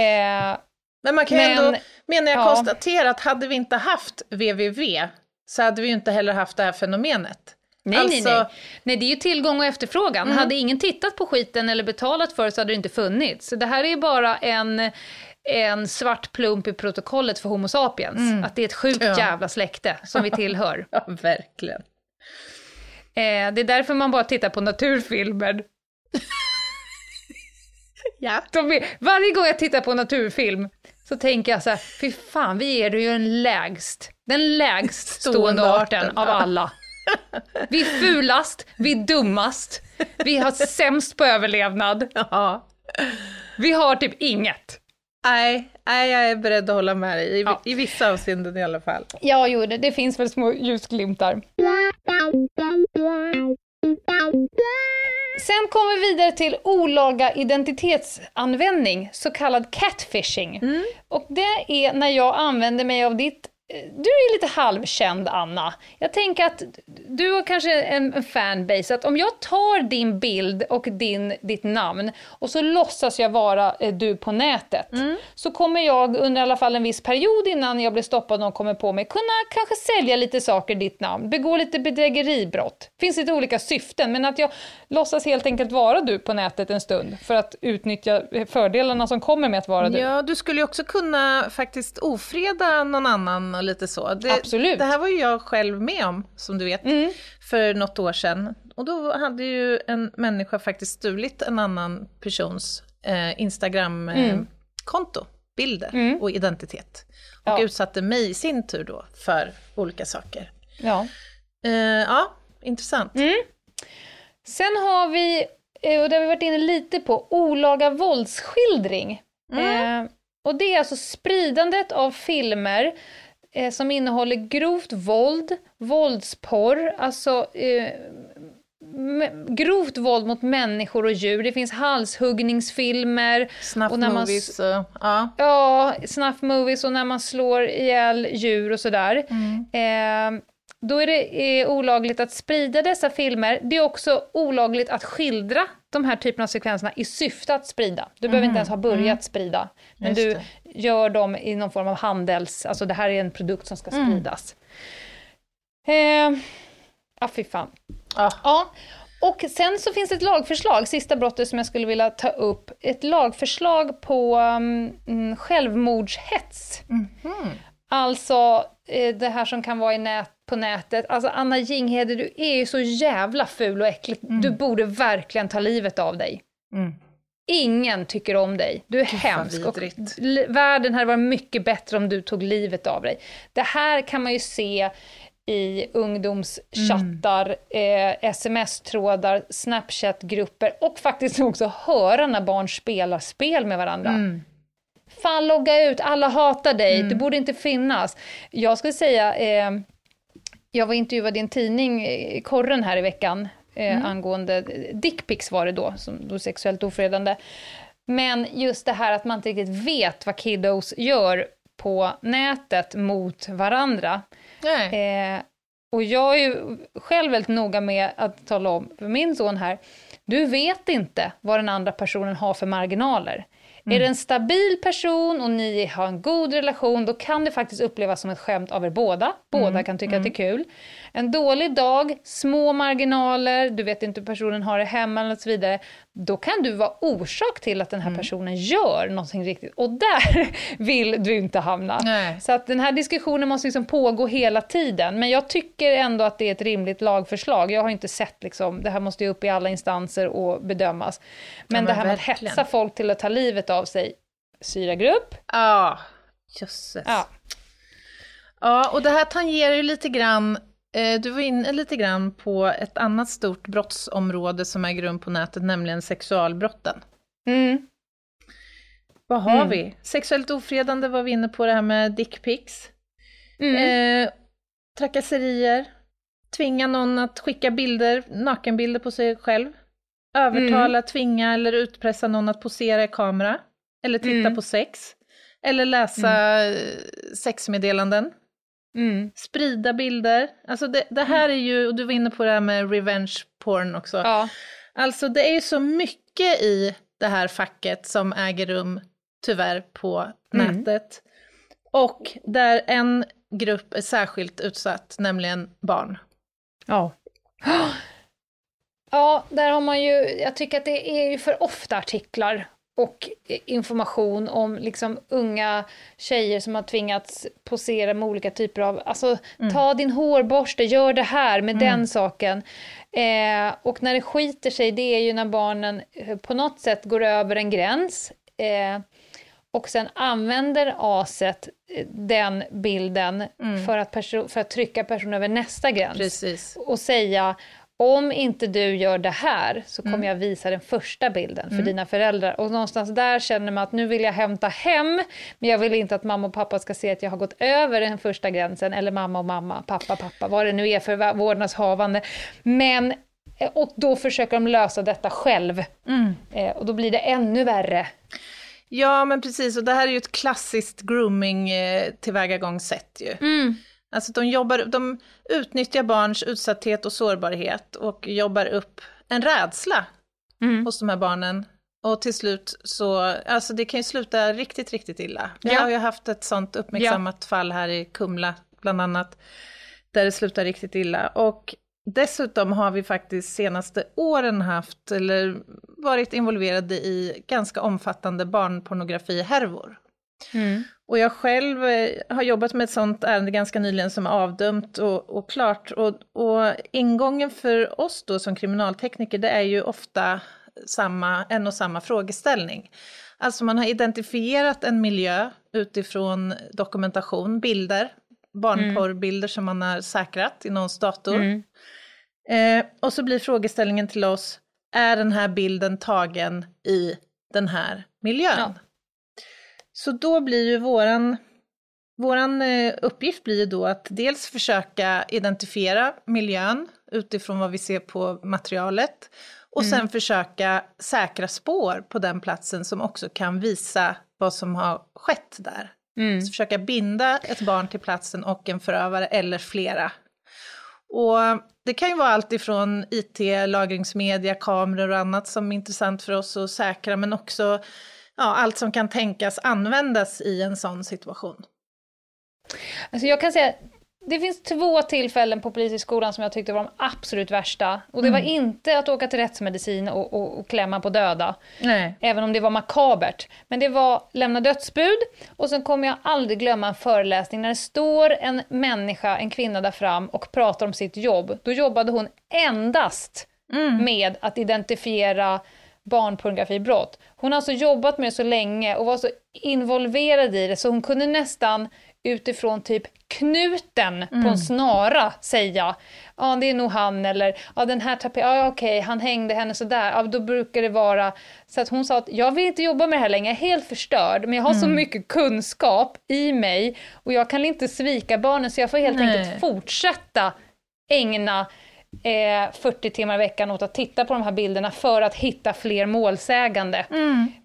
Eh, Men man kan Men- ändå, menar jag, ja. konstatera att hade vi inte haft www så hade vi ju inte heller haft det här fenomenet. Nej, Alltså- Mm. nej, nej. Nej, det är ju tillgång och efterfrågan. Hade ingen tittat på skiten eller betalat för det så hade det inte funnits. Så det här är ju bara en, en svart plump i protokollet för Homo sapiens. Att det är ett sjukt Mm. Ja. jävla släkte som vi tillhör. *laughs* Ja, verkligen. eh, det är därför man bara tittar på naturfilmer. *laughs* Ja. Är, varje gång jag tittar på naturfilm så tänker jag så här, fy fan, vi är ju den lägst, den lägst stående arten av alla. Vi är fulast, vi är dummast, vi har sämst på överlevnad, *laughs* ja. vi har typ inget. Nej, nej, jag är beredd att hålla med dig, i, Ja. i vissa avseenden i alla fall. Ja, jo, det, det finns väl små ljusglimtar. Sen kommer vi vidare till olaga identitetsanvändning, så kallad catfishing. Och det är när jag använder mig av ditt du är lite halvkänd Anna. Jag tänker att du har kanske en, en fanbase, att om jag tar din bild och din, ditt namn och så låtsas jag vara eh, du på nätet, Mm. så kommer jag under i alla fall en viss period innan jag blir stoppad och kommer på mig, kunna kanske sälja lite saker i ditt namn, begå lite bedrägeribrott. finns lite olika syften, men att jag låtsas helt enkelt vara du på nätet en stund för att utnyttja eh, fördelarna som kommer med att vara du. Ja, du skulle ju också kunna faktiskt ofreda någon annan och lite så. Det, Absolut. Det här var ju jag själv med om, som du vet, Mm. för något år sedan. Och då hade ju en människa faktiskt stulit en annan persons eh, Instagram-konto, bilder och identitet. Och Mm. Ja. utsatte mig i sin tur då för olika saker. Ja. Eh, ja, intressant. Mm. Sen har vi, eh, och det har vi varit inne lite på, olaga våldsskildring. Eh, och det är alltså spridandet av filmer eh, som innehåller grovt våld, våldsporr, alltså eh, grovt våld mot människor och djur. Det finns halshuggningsfilmer. Snuff och när man och, ja. Ja, snuff movies och när man slår ihjäl djur och sådär. Eh, då är det eh, olagligt att sprida dessa filmer. Det är också olagligt att skildra de här typerna av sekvenserna i syfte att sprida. Du behöver inte ens ha börjat sprida, men Just du det. gör dem i någon form av handels... Alltså det här är en produkt som ska spridas. Eh, ja, fy fan. Ja. Ja, och sen så finns ett lagförslag, sista brottet som jag skulle vilja ta upp. Ett lagförslag på um, självmordshets. Alltså eh, det här som kan vara i nät, på nätet. Alltså Anna Jinghede, du är ju så jävla ful och äcklig. Du borde verkligen ta livet av dig. Mm. Ingen tycker om dig. Du är hemsk. Och världen hade varit mycket bättre om du tog livet av dig. Det här kan man ju se i ungdomschattar, eh, sms-trådar, snapchat-grupper och faktiskt också höra när barn spelar spel med varandra. Fan logga ut, alla hatar dig, det borde inte finnas. Jag skulle säga, eh, jag var intervjuad i en tidning, eh, Korren här i veckan, eh, angående dickpics var det då, som då sexuellt ofredande. Men just det här att man inte riktigt vet vad kiddos gör på nätet mot varandra. Eh, och jag är ju själv väldigt noga med att tala om för min son här, du vet inte vad den andra personen har för marginaler. Är det en stabil person och ni har en god relation, då kan det faktiskt upplevas som ett skämt av er båda. Båda kan tycka att det är kul. En dålig dag, små marginaler, du vet inte hur personen har det hemma eller så vidare. Då kan du vara orsak till att den här personen gör någonting riktigt. Och där *laughs* vill du inte hamna. Nej. Så att den här diskussionen måste liksom pågå hela tiden. Men jag tycker ändå att det är ett rimligt lagförslag. Jag har inte sett liksom, det här måste ju upp i alla instanser och bedömas. Men, men det här med att verkligen. hetsa folk till att ta livet av sig, syragrupp, Ja, jösses. ja. Ja, och det här tangerar ju lite grann, du var inne lite grann på ett annat stort brottsområde som äger rum på nätet, nämligen sexualbrotten. Mm. Vad har Mm. vi? Sexuellt ofredande var vi inne på, det här med dickpics. Mm. Eh, trakasserier, tvinga någon att skicka bilder, nakenbilder på sig själv. Övertala, tvinga eller utpressa någon att posera i kamera. Eller titta Mm. på sex. Eller läsa eh, sexmeddelanden. Mm. Sprida bilder. Alltså det, det här är ju, och du var inne på det här med revenge porn också. Ja. Alltså det är ju så mycket i det här facket som äger rum tyvärr på Mm. nätet. Och där en grupp är särskilt utsatt, nämligen barn. Ja. *gasps* Ja, där har man ju, jag tycker att det är ju för ofta artiklar och information om liksom unga tjejer som har tvingats posera med olika typer av, alltså ta din hårborste, gör det här med den saken. Eh, och när det skiter sig, det är ju när barnen eh, på något sätt går över en gräns eh, och sen använder aset eh, den bilden för, att för att trycka personen över nästa gräns Precis. och säga om inte du gör det här så kommer jag visa den första bilden för dina föräldrar. Och någonstans där känner man att nu vill jag hämta hem, men jag vill inte att mamma och pappa ska se att jag har gått över den första gränsen, eller mamma och mamma, pappa, pappa, vad det nu är för va- vårdnadshavande. Men, eh, och då försöker de lösa detta själv. Eh, och då blir det ännu värre. Ja, men precis. Och det här är ju ett klassiskt grooming eh, ju. Alltså de, jobbar, de utnyttjar barns utsatthet och sårbarhet och jobbar upp en rädsla Mm. hos de här barnen. Och till slut så, alltså det kan ju sluta riktigt, riktigt illa. Ja. har ju haft ett sånt uppmärksammat fall här i Kumla, bland annat, där det slutar riktigt illa. Och dessutom har vi faktiskt senaste åren haft, eller varit involverade i ganska omfattande barnpornografihärvor. Mm. Och jag själv eh, har jobbat med ett sånt ärende ganska nyligen som är avdömt och, och klart. Och, och ingången för oss då som kriminaltekniker, det är ju ofta samma, en och samma frågeställning. Alltså man har identifierat en miljö utifrån dokumentation, bilder, barnporrbilder som man har säkrat i någons dator. Mm. Eh, och så blir frågeställningen till oss, är den här bilden tagen i den här miljön? Ja. Så då blir ju våran, våran eh, uppgift blir ju då att dels försöka identifiera miljön utifrån vad vi ser på materialet och sen försöka säkra spår på den platsen som också kan visa vad som har skett där. Mm. Så försöka binda ett barn till platsen och en förövare eller flera. Och det kan ju vara allt ifrån IT, lagringsmedia, kameror och annat som är intressant för oss att säkra, men också ja, allt som kan tänkas användas i en sån situation. Alltså jag kan säga, det finns två tillfällen på Polishögskolan som jag tyckte var de absolut värsta. Och det var inte att åka till rättsmedicin och, och, och klämma på döda, Nej. även om det var makabert. Men det var lämna dödsbud och sen kommer jag aldrig glömma en föreläsning när det står en människa, en kvinna där fram och pratar om sitt jobb. Då jobbade hon endast med att identifiera barnpornografibrott. Hon har alltså jobbat med det så länge och var så involverad i det så hon kunde nästan utifrån typ knuten på en snara säga ja det är nog han eller ja den här tapeten, ja okej han hängde henne sådär, ja då brukar det vara så att hon sa att jag vill inte jobba med det här längre, jag är helt förstörd men jag har så mycket kunskap i mig och jag kan inte svika barnen så jag får helt Nej. enkelt fortsätta ägna eh, 40 timmar i veckan åt att titta på de här bilderna för att hitta fler målsägande.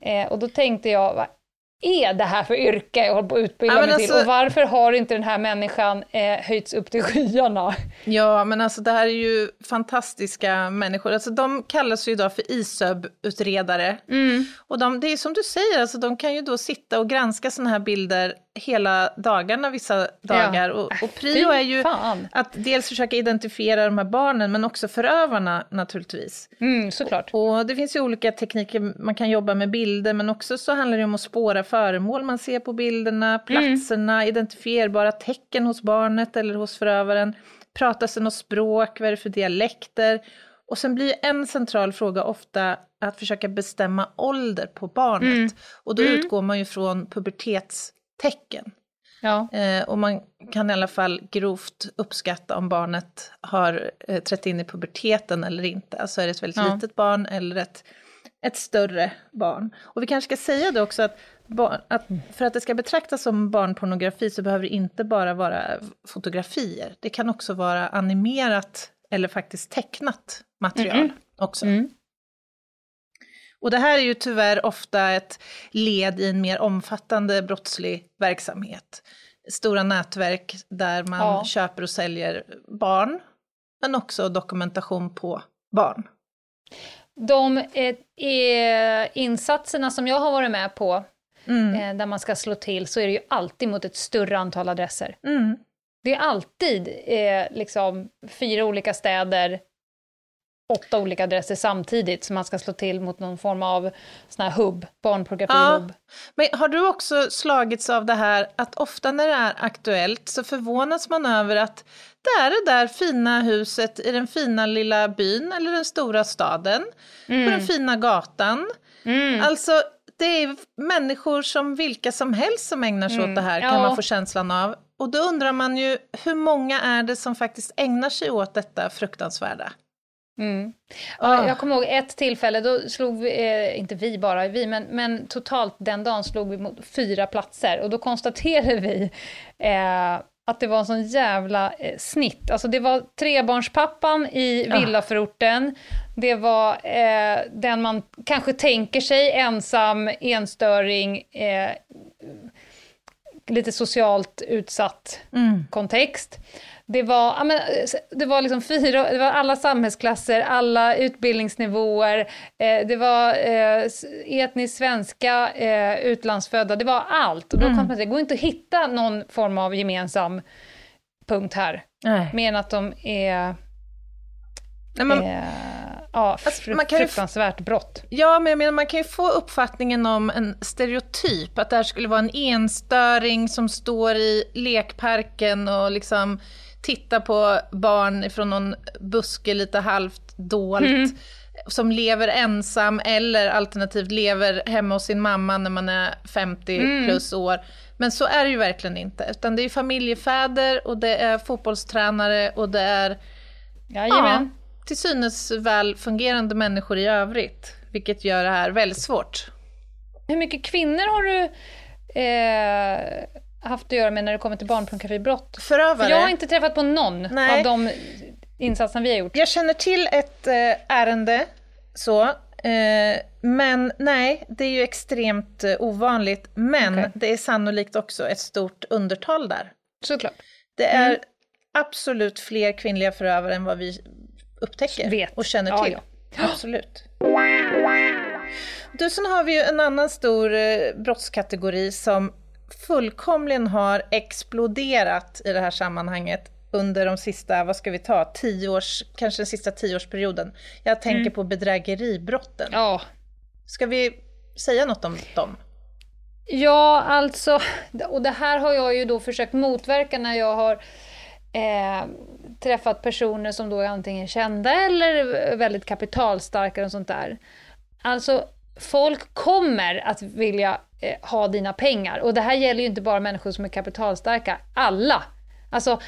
Eh, och då tänkte jag, vad är det här för yrke jag håller på att utbilda Ja, mig till? alltså- Och varför har inte den här människan eh, höjts upp till skyarna? Ja, men alltså det här är ju fantastiska människor. Alltså de kallas ju idag för ISÖB-utredare. Och de, det är som du säger, alltså de kan ju då sitta och granska sådana här bilder hela dagarna vissa dagar. Och, och prio Fy är ju fan. att dels försöka identifiera de här barnen, men också förövarna naturligtvis. Mm, såklart. Och det finns ju olika tekniker, man kan jobba med bilder, men också så handlar det om att spåra föremål man ser på bilderna, platserna, identifierbara tecken hos barnet eller hos förövaren. Pratas det något språk, vad är det för dialekter? Och sen blir en central fråga ofta att försöka bestämma ålder på barnet. Och då utgår man ju från pubertetstecken. Ja. Eh, och man kan i alla fall grovt uppskatta om barnet har eh, trätt in i puberteten eller inte. Alltså är det ett väldigt Ja. litet barn eller ett, ett större barn. Och vi kanske ska säga det också att, bar- att för att det ska betraktas som barnpornografi så behöver det inte bara vara fotografier. Det kan också vara animerat eller faktiskt tecknat material också. Mm. Och det här är ju tyvärr ofta ett led i en mer omfattande brottslig verksamhet. Stora nätverk där man Ja. köper och säljer barn, men också dokumentation på barn. De eh, insatserna som jag har varit med på, Mm. eh, där man ska slå till, så är det ju alltid mot ett större antal adresser. Mm. Det är alltid eh, liksom fyra olika städer, åtta olika adresser samtidigt som man ska slå till mot någon form av sån här hubb, barnpornografi-hubb. Men har du också slagits av det här att ofta när det är aktuellt så förvånas man över att det är det där fina huset i den fina lilla byn eller den stora staden, på den fina gatan. Alltså, det är människor som vilka som helst som ägnar sig åt det här, kan Ja. man få känslan av. Och då undrar man ju, hur många är det som faktiskt ägnar sig åt detta fruktansvärda? Mm. Ah. Ja, jag kommer ihåg ett tillfälle, då slog vi, eh, inte vi bara, vi, men, men totalt den dagen slog vi mot fyra platser och då konstaterade vi eh, att det var en sån jävla eh, snitt. Alltså det var trebarnspappan i Ja. villaförorten, det var eh, den man kanske tänker sig, ensam, enstöring, eh, lite socialt utsatt Mm. kontext. Det var, ja, men, eh, det var liksom fyra, det var alla samhällsklasser, alla utbildningsnivåer, eh, det var eh, etniskt svenska, eh, utlandsfödda, det var allt. Och då kom man till, det går inte att hitta någon form av gemensam punkt här, Nej. mer än att de är Nej, men, eh, ja, Alltså, fru- man kan ju fruktansvärt brott. Ja, men jag menar, man kan ju få uppfattningen om en stereotyp, att det här skulle vara en enstöring som står i lekparken och liksom tittar på barn från någon buske lite halvt dolt, som lever ensam eller alternativt lever hemma hos sin mamma när man är 50 plus år. Men så är det ju verkligen inte, utan det är familjefäder och det är fotbollstränare och det är Jajamän. Ja, till synes väl fungerande människor i övrigt, vilket gör det här väldigt svårt. Hur mycket kvinnor har du eh, haft att göra med när det kommer till barnpornografibrott? Förövare. För jag har inte träffat på någon Nej. av de insatserna vi har gjort. Jag känner till ett eh, ärende, så, eh, men nej, det är ju extremt eh, ovanligt. Men Okej. det är sannolikt också ett stort undertal där. Såklart. Det är Mm. absolut fler kvinnliga förövare än vad vi upptäcker Vet. och känner Ja, till. ja. Absolut. Du, sen har vi ju en annan stor brottskategori som fullkomligen har exploderat i det här sammanhanget under de sista, vad ska vi ta, tio års, kanske den sista tioårsperioden. Jag tänker Mm. på bedrägeribrotten. Ja. Ska vi säga något om dem? Ja, alltså, och det här har jag ju då försökt motverka när jag har eh, träffat personer som då är antingen kända eller väldigt kapitalstarka och sånt där. Alltså, folk kommer att vilja eh, ha dina pengar. Och det här gäller ju inte bara människor som är kapitalstarka, alla. Alltså,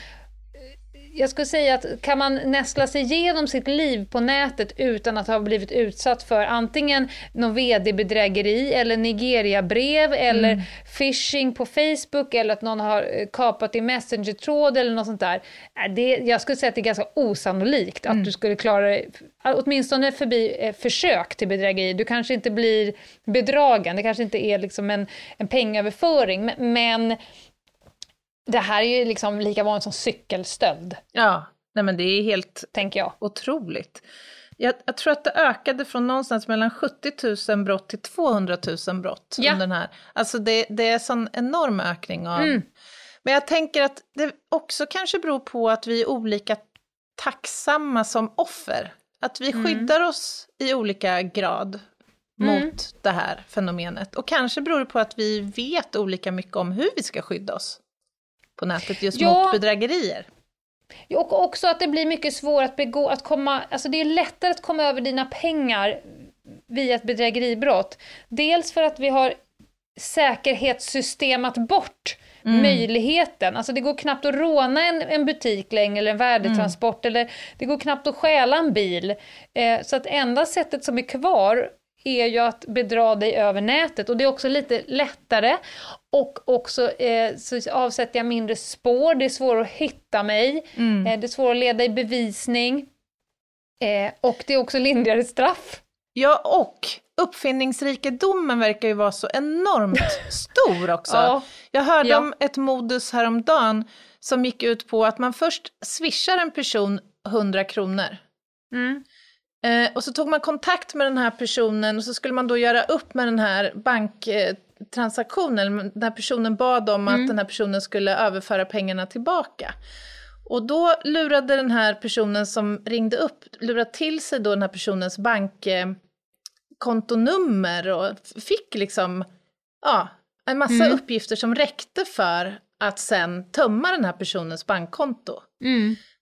jag skulle säga att kan man nästla sig igenom sitt liv på nätet utan att ha blivit utsatt för antingen någon vd-bedrägeri eller Nigeria-brev eller phishing på Facebook eller att någon har eh, kapat i Messenger-tråd eller något sånt där. äh, Det, jag skulle säga att det är ganska osannolikt att du skulle klara dig, åtminstone förbi eh, försök till bedrägeri. Du kanske inte blir bedragen, det kanske inte är liksom en, en pengaöverföring, men det här är ju liksom lika vanligt som cykelstöld, Ja, nej men det är helt tänker jag. otroligt. Jag, jag tror att det ökade från någonstans mellan 70 000 brott till 200 000 brott. Ja. Under den här. Alltså det, det är en sån enorm ökning av... Mm. Men jag tänker att det också kanske beror på att vi är olika tacksamma som offer. Att vi Mm. skyddar oss i olika grad mot det här fenomenet. Och kanske beror det på att vi vet olika mycket om hur vi ska skydda oss på nätet just Ja. mot bedrägerier. Och också att det blir mycket svårare att begå, att komma, alltså det är lättare att komma över dina pengar via ett bedrägeribrott. Dels för att vi har säkerhetssystemat bort möjligheten. Alltså det går knappt att råna en, en butik längre eller en värdetransport eller det går knappt att stjäla en bil. Eh, så att enda sättet som är kvar är ju att bedra dig över nätet och det är också lite lättare och också eh, så avsätter jag mindre spår, det är svårare att hitta mig, eh, det är svårare att leda i bevisning eh, och det är också lindrigare straff. Ja, och uppfinningsrikedomen verkar ju vara så enormt *laughs* stor också. Ja. Jag hörde Ja. om ett modus häromdagen som gick ut på att man först swishar en person 100 kronor. Mm. Eh, och så tog man kontakt med den här personen och så skulle man då göra upp med den här banktransaktionen. Den här personen bad om att den här personen skulle överföra pengarna tillbaka. Och då lurade den här personen som ringde upp, lurade till sig då den här personens bankkontonummer och fick liksom, ja, en massa uppgifter som räckte för att sen tömma den här personens bankkonto.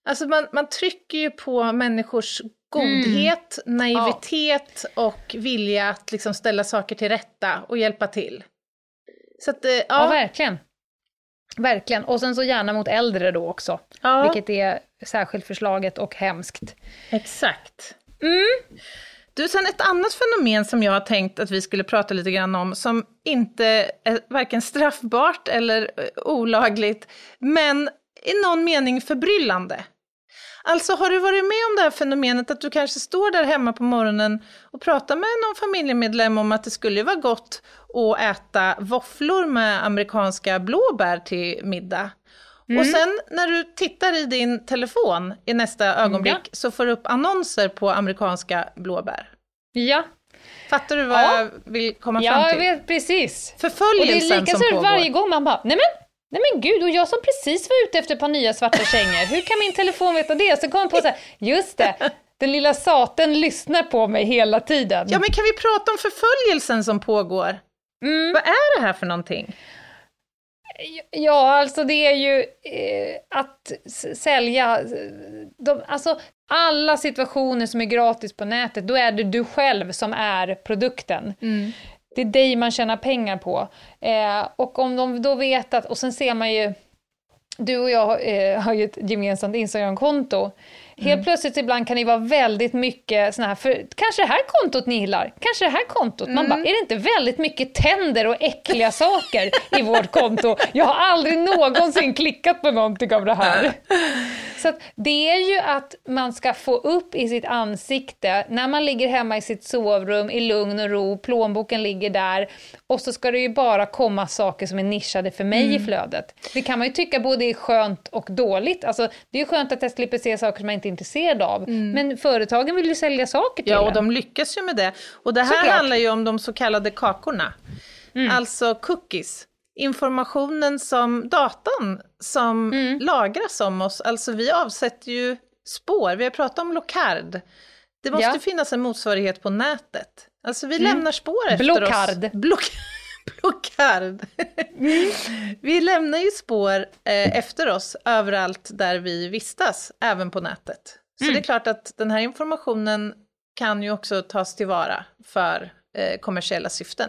Alltså man, man trycker ju på människors godhet, naivitet och vilja att liksom ställa saker till rätta och hjälpa till. Så att, eh, Ja, ja, verkligen. Verkligen. Och sen så gärna mot äldre då också, ja vilket är särskilt förslaget och hemskt. exakt. Mm. Du, sen ett annat fenomen som jag har tänkt att vi skulle prata lite grann om, som inte är varken straffbart eller olagligt, men i någon mening förbryllande. Alltså har du varit med om det här fenomenet att du kanske står där hemma på morgonen och pratar med någon familjemedlem om att det skulle vara gott att äta våfflor med amerikanska blåbär till middag. Och sen när du tittar i din telefon i nästa ögonblick Ja. så får du upp annonser på amerikanska blåbär. Ja, Fattar du vad Ja. jag vill komma ja fram jag till? vet precis. Och det Förföljelsen är lika som så pågår. varje gång man bara, nej men, nej men gud, och jag som precis var ute efter ett par nya svarta kängor, hur kan min telefon veta det? Så kom jag på så här, just det, den lilla saten lyssnar på mig hela tiden. Ja, men kan vi prata om förföljelsen som pågår? Mm. Vad är det här för någonting? Ja, alltså det är ju eh, att sälja, eh, de, alltså alla situationer som är gratis på nätet, då är det du själv som är produkten. Det är dig man tjänar pengar på. Eh, och om de då vet att, och sen ser man ju, du och jag eh, har ju ett gemensamt Instagramkonto. Helt plötsligt ibland kan det vara väldigt mycket såna här, för kanske det här kontot ni gillar, kanske det här kontot. Man bara, är det inte väldigt mycket tänder och äckliga saker i vårt konto? Jag har aldrig någonsin klickat på någonting av det här. Så det är ju att man ska få upp i sitt ansikte, när man ligger hemma i sitt sovrum i lugn och ro, plånboken ligger där, och så ska det ju bara komma saker som är nischade för mig i flödet. Det kan man ju tycka både är skönt och dåligt. Alltså, det är ju skönt att jag slipper se saker som jag inte är intresserad av, men företagen vill ju sälja saker till Ja, och en. de lyckas ju med det. Och det här Såklart. handlar ju om de så kallade kakorna. Alltså cookies. Informationen som, datan som lagras om oss. Alltså vi avsätter ju spår. Vi har pratat om Locard. Det måste Ja. finnas en motsvarighet på nätet. Alltså vi lämnar spår efter Blockard. oss. Block *laughs* Blockard. vi lämnar ju spår eh, efter oss överallt där vi vistas, även på nätet. Så det är klart att den här informationen kan ju också tas tillvara för eh, kommersiella syften.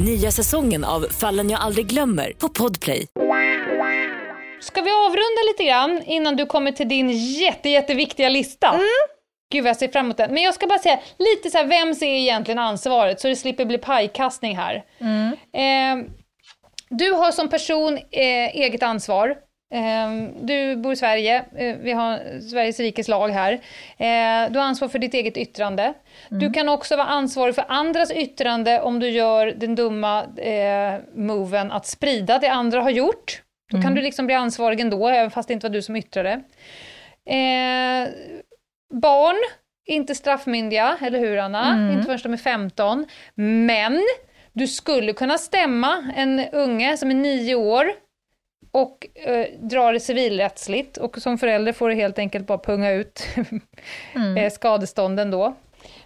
Nya säsongen av Fallen jag aldrig glömmer på Podplay. Ska vi avrunda lite grann innan du kommer till din jätte, jätteviktiga lista? Gud vad jag ser fram emot den. Men jag ska bara säga lite så här, vem ser egentligen ansvaret så det slipper bli pajkastning här. Eh, du har som person eh, eget ansvar. Eh, du bor i Sverige, eh, vi har Sveriges rikes lag här. Eh, du har ansvar för ditt eget yttrande. Du kan också vara ansvarig för andras yttrande om du gör den dumma eh, moven att sprida det andra har gjort. Då kan du liksom bli ansvarig ändå, även fast det inte var du som yttrade. Eh, barn, inte straffmyndiga, eller hur Anna? Inte förrän de är 15. Men du skulle kunna stämma en unge som är nio år och eh, dra det civilrättsligt och som förälder får du helt enkelt bara punga ut *laughs* eh, skadestånden då.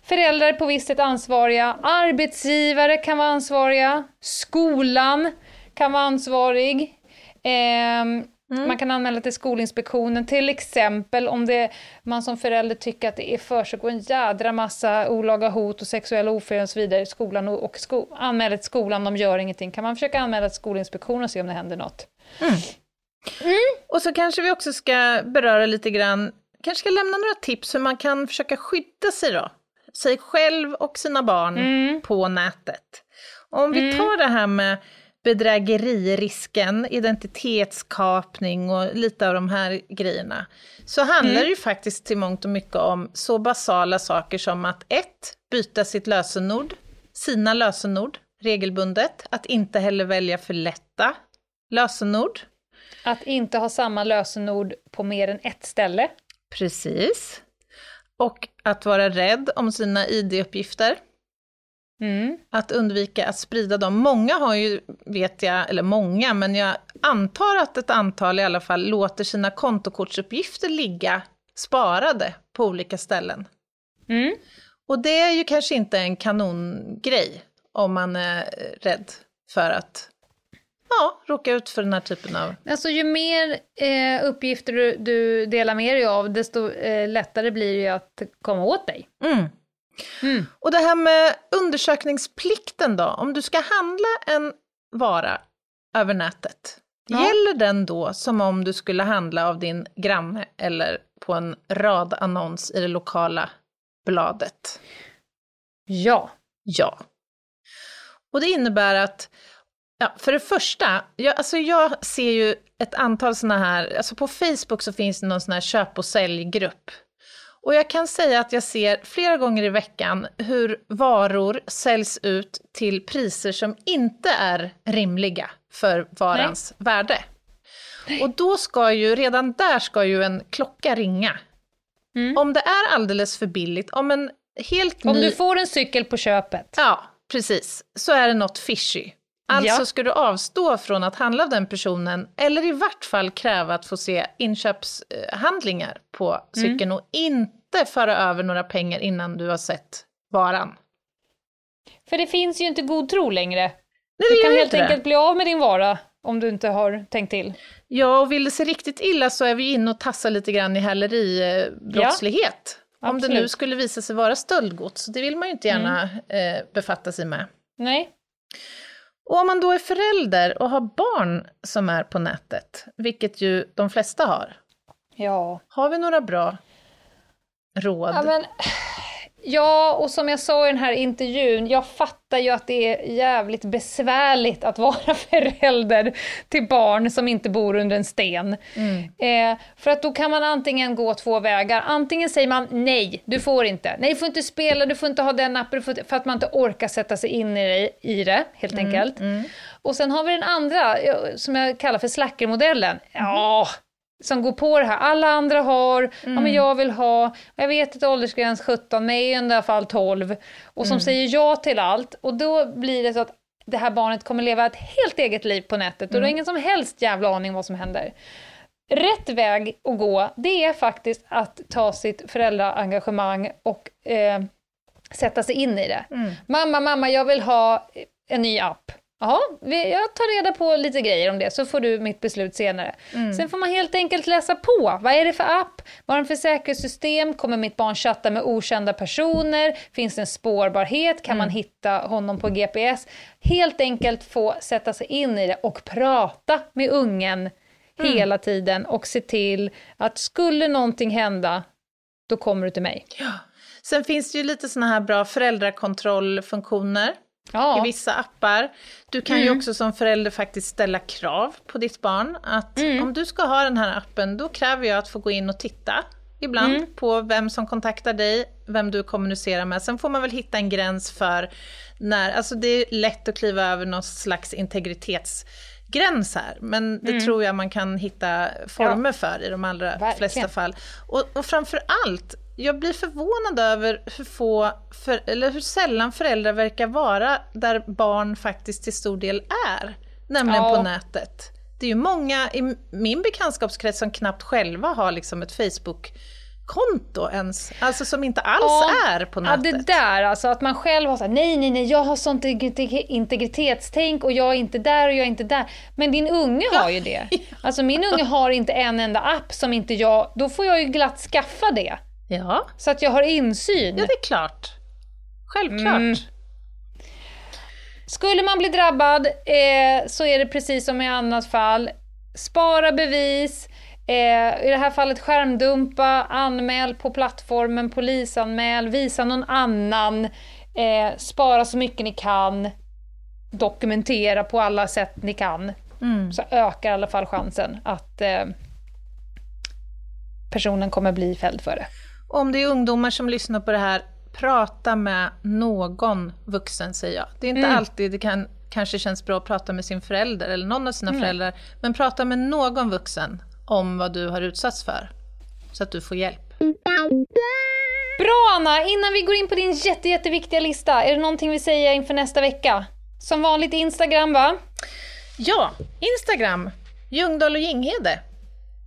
Föräldrar på visst sätt ansvariga, arbetsgivare kan vara ansvariga, skolan kan vara ansvarig. Ehm, Man kan anmäla till Skolinspektionen, till exempel om det, man som förälder tycker att det är försiggår en jädra massa olaga hot och sexuella ofredanden och så vidare i skolan och, och sko, anmäla till skolan, de gör ingenting. Kan man försöka anmäla till Skolinspektionen och se om det händer något? Och så kanske vi också ska beröra lite grann, kanske ska lämna några tips hur man kan försöka skydda sig då. Sig själv och sina barn på nätet. Om vi tar det här med bedrägeririsken, identitetskapning och lite av de här grejerna. Så handlar det ju faktiskt till mångt och mycket om så basala saker som att ett, byta sitt lösenord, sina lösenord regelbundet. Att inte heller välja för lätta lösenord. Att inte ha samma lösenord på mer än ett ställe. Precis. Och att vara rädd om sina ID-uppgifter. Mm. Att undvika att sprida dem. Många har ju, vet jag, eller många, men jag antar att ett antal i alla fall låter sina kontokortsuppgifter ligga sparade på olika ställen. Mm. Och det är ju kanske inte en kanongrej om man är rädd för att ja, råka ut för den här typen av... Alltså ju mer eh, uppgifter du, du delar med dig av, desto eh, lättare blir det ju att komma åt dig. Mm. Mm. Och det här med undersökningsplikten då, om du ska handla en vara över nätet, Ja. gäller den då som om du skulle handla av din granne eller på en radannons i det lokala bladet? Ja. Ja. Och det innebär att, ja, för det första, jag, alltså jag ser ju ett antal sådana här, alltså på Facebook så finns det någon sån här köp och säljgrupp. Och jag kan säga att jag ser flera gånger i veckan hur varor säljs ut till priser som inte är rimliga för varans värde. Och då ska ju, redan där ska ju en klocka ringa. Mm. Om det är alldeles för billigt, om en helt Om ny... du får en cykel på köpet. Ja, precis. Så är det något fishy. Alltså Ja. ska du avstå från att handla av den personen, eller i vart fall kräva att få se inköpshandlingar på cykeln och inte föra över några pengar innan du har sett varan. För det finns ju inte god tro längre. Nej, det Du kan helt inte det. enkelt bli av med din vara om du inte har tänkt till. Ja, och vill det se riktigt illa så är vi inne och tassar lite grann i häleribrottslighet. Om det nu skulle visa sig vara stöldgods, det vill man ju inte gärna Mm. eh, befatta sig med. Nej. Och om man då är förälder och har barn som är på nätet, vilket ju de flesta har, Ja. har vi några bra råd? Ja, men, ja, och som jag sa i den här intervjun, jag fattar ju att det är jävligt besvärligt att vara *laughs* förälder till barn som inte bor under en sten. Eh, för att då kan man antingen gå två vägar. Antingen säger man nej, du får inte. Nej, du får inte spela, du får inte ha den appen, för att man inte orkar sätta sig in i det, i det helt enkelt. Och sen har vi den andra, eh, som jag kallar för slackermodellen. Ja, som går på det här. Alla andra har, ja men jag vill ha, jag vet att åldersgräns 17, men är i alla fall 12. Och som säger ja till allt. Och då blir det så att det här barnet kommer leva ett helt eget liv på nätet och du har ingen som helst jävla aning vad som händer. Rätt väg att gå, det är faktiskt att ta sitt föräldraengagemang och eh, sätta sig in i det. Mamma, mamma, jag vill ha en ny app. Vi- jag tar reda på lite grejer om det så får du mitt beslut senare. Sen får man helt enkelt läsa på. Vad är det för app? Vad är det för säkerhetssystem? Kommer mitt barn chatta med okända personer? Finns det en spårbarhet? Kan man hitta honom på GPS? Helt enkelt få sätta sig in i det och prata med ungen hela tiden och se till att skulle någonting hända, då kommer du till mig. Sen finns det ju lite såna här bra föräldrakontrollfunktioner i Ja, vissa appar. Du kan ju också som förälder faktiskt ställa krav på ditt barn att om du ska ha den här appen, då kräver jag att få gå in och titta ibland på vem som kontaktar dig, vem du kommunicerar med. Sen får man väl hitta en gräns för när, alltså det är lätt att kliva över någon slags integritetsgräns här, men det tror jag man kan hitta former för i de allra Verkligen. flesta fall. Och, och framför allt, jag blir förvånad över hur få, för, eller hur sällan föräldrar verkar vara där barn faktiskt till stor del är, nämligen Ja. på nätet. Det är ju många i min bekantskapskrets som knappt själva har liksom ett Facebook-konto ens, alltså som inte alls Ja. är på Ja, nätet. det där alltså, att man själv har såhär, nej, nej, nej, jag har sånt integri- integritetstänk och jag är inte där och jag är inte där. Men din unge har ju det. *laughs* Alltså min unge har inte en enda app som inte jag, då får jag ju glatt skaffa det. Ja, Så att jag har insyn. ja, det är klart. Självklart. Mm. Skulle man bli drabbad eh, så är det precis som i annat fall. Spara bevis, eh, i det här fallet skärmdumpa, anmäl på plattformen, polisanmäl, visa någon annan, eh, spara så mycket ni kan, dokumentera på alla sätt ni kan. Så ökar i alla fall chansen att eh, personen kommer bli fälld för det. Om det är ungdomar som lyssnar på det här, prata med någon vuxen säger jag. Det är inte Mm. alltid det kan, kanske känns bra att prata med sin förälder eller någon av sina Mm. föräldrar, men prata med någon vuxen om vad du har utsatts för, så att du får hjälp. Bra Anna! Innan vi går in på din jätte, jätteviktiga lista, är det någonting vi säger inför nästa vecka? Som vanligt Instagram va? Ja, Instagram, Ljungdahl och Ginghede.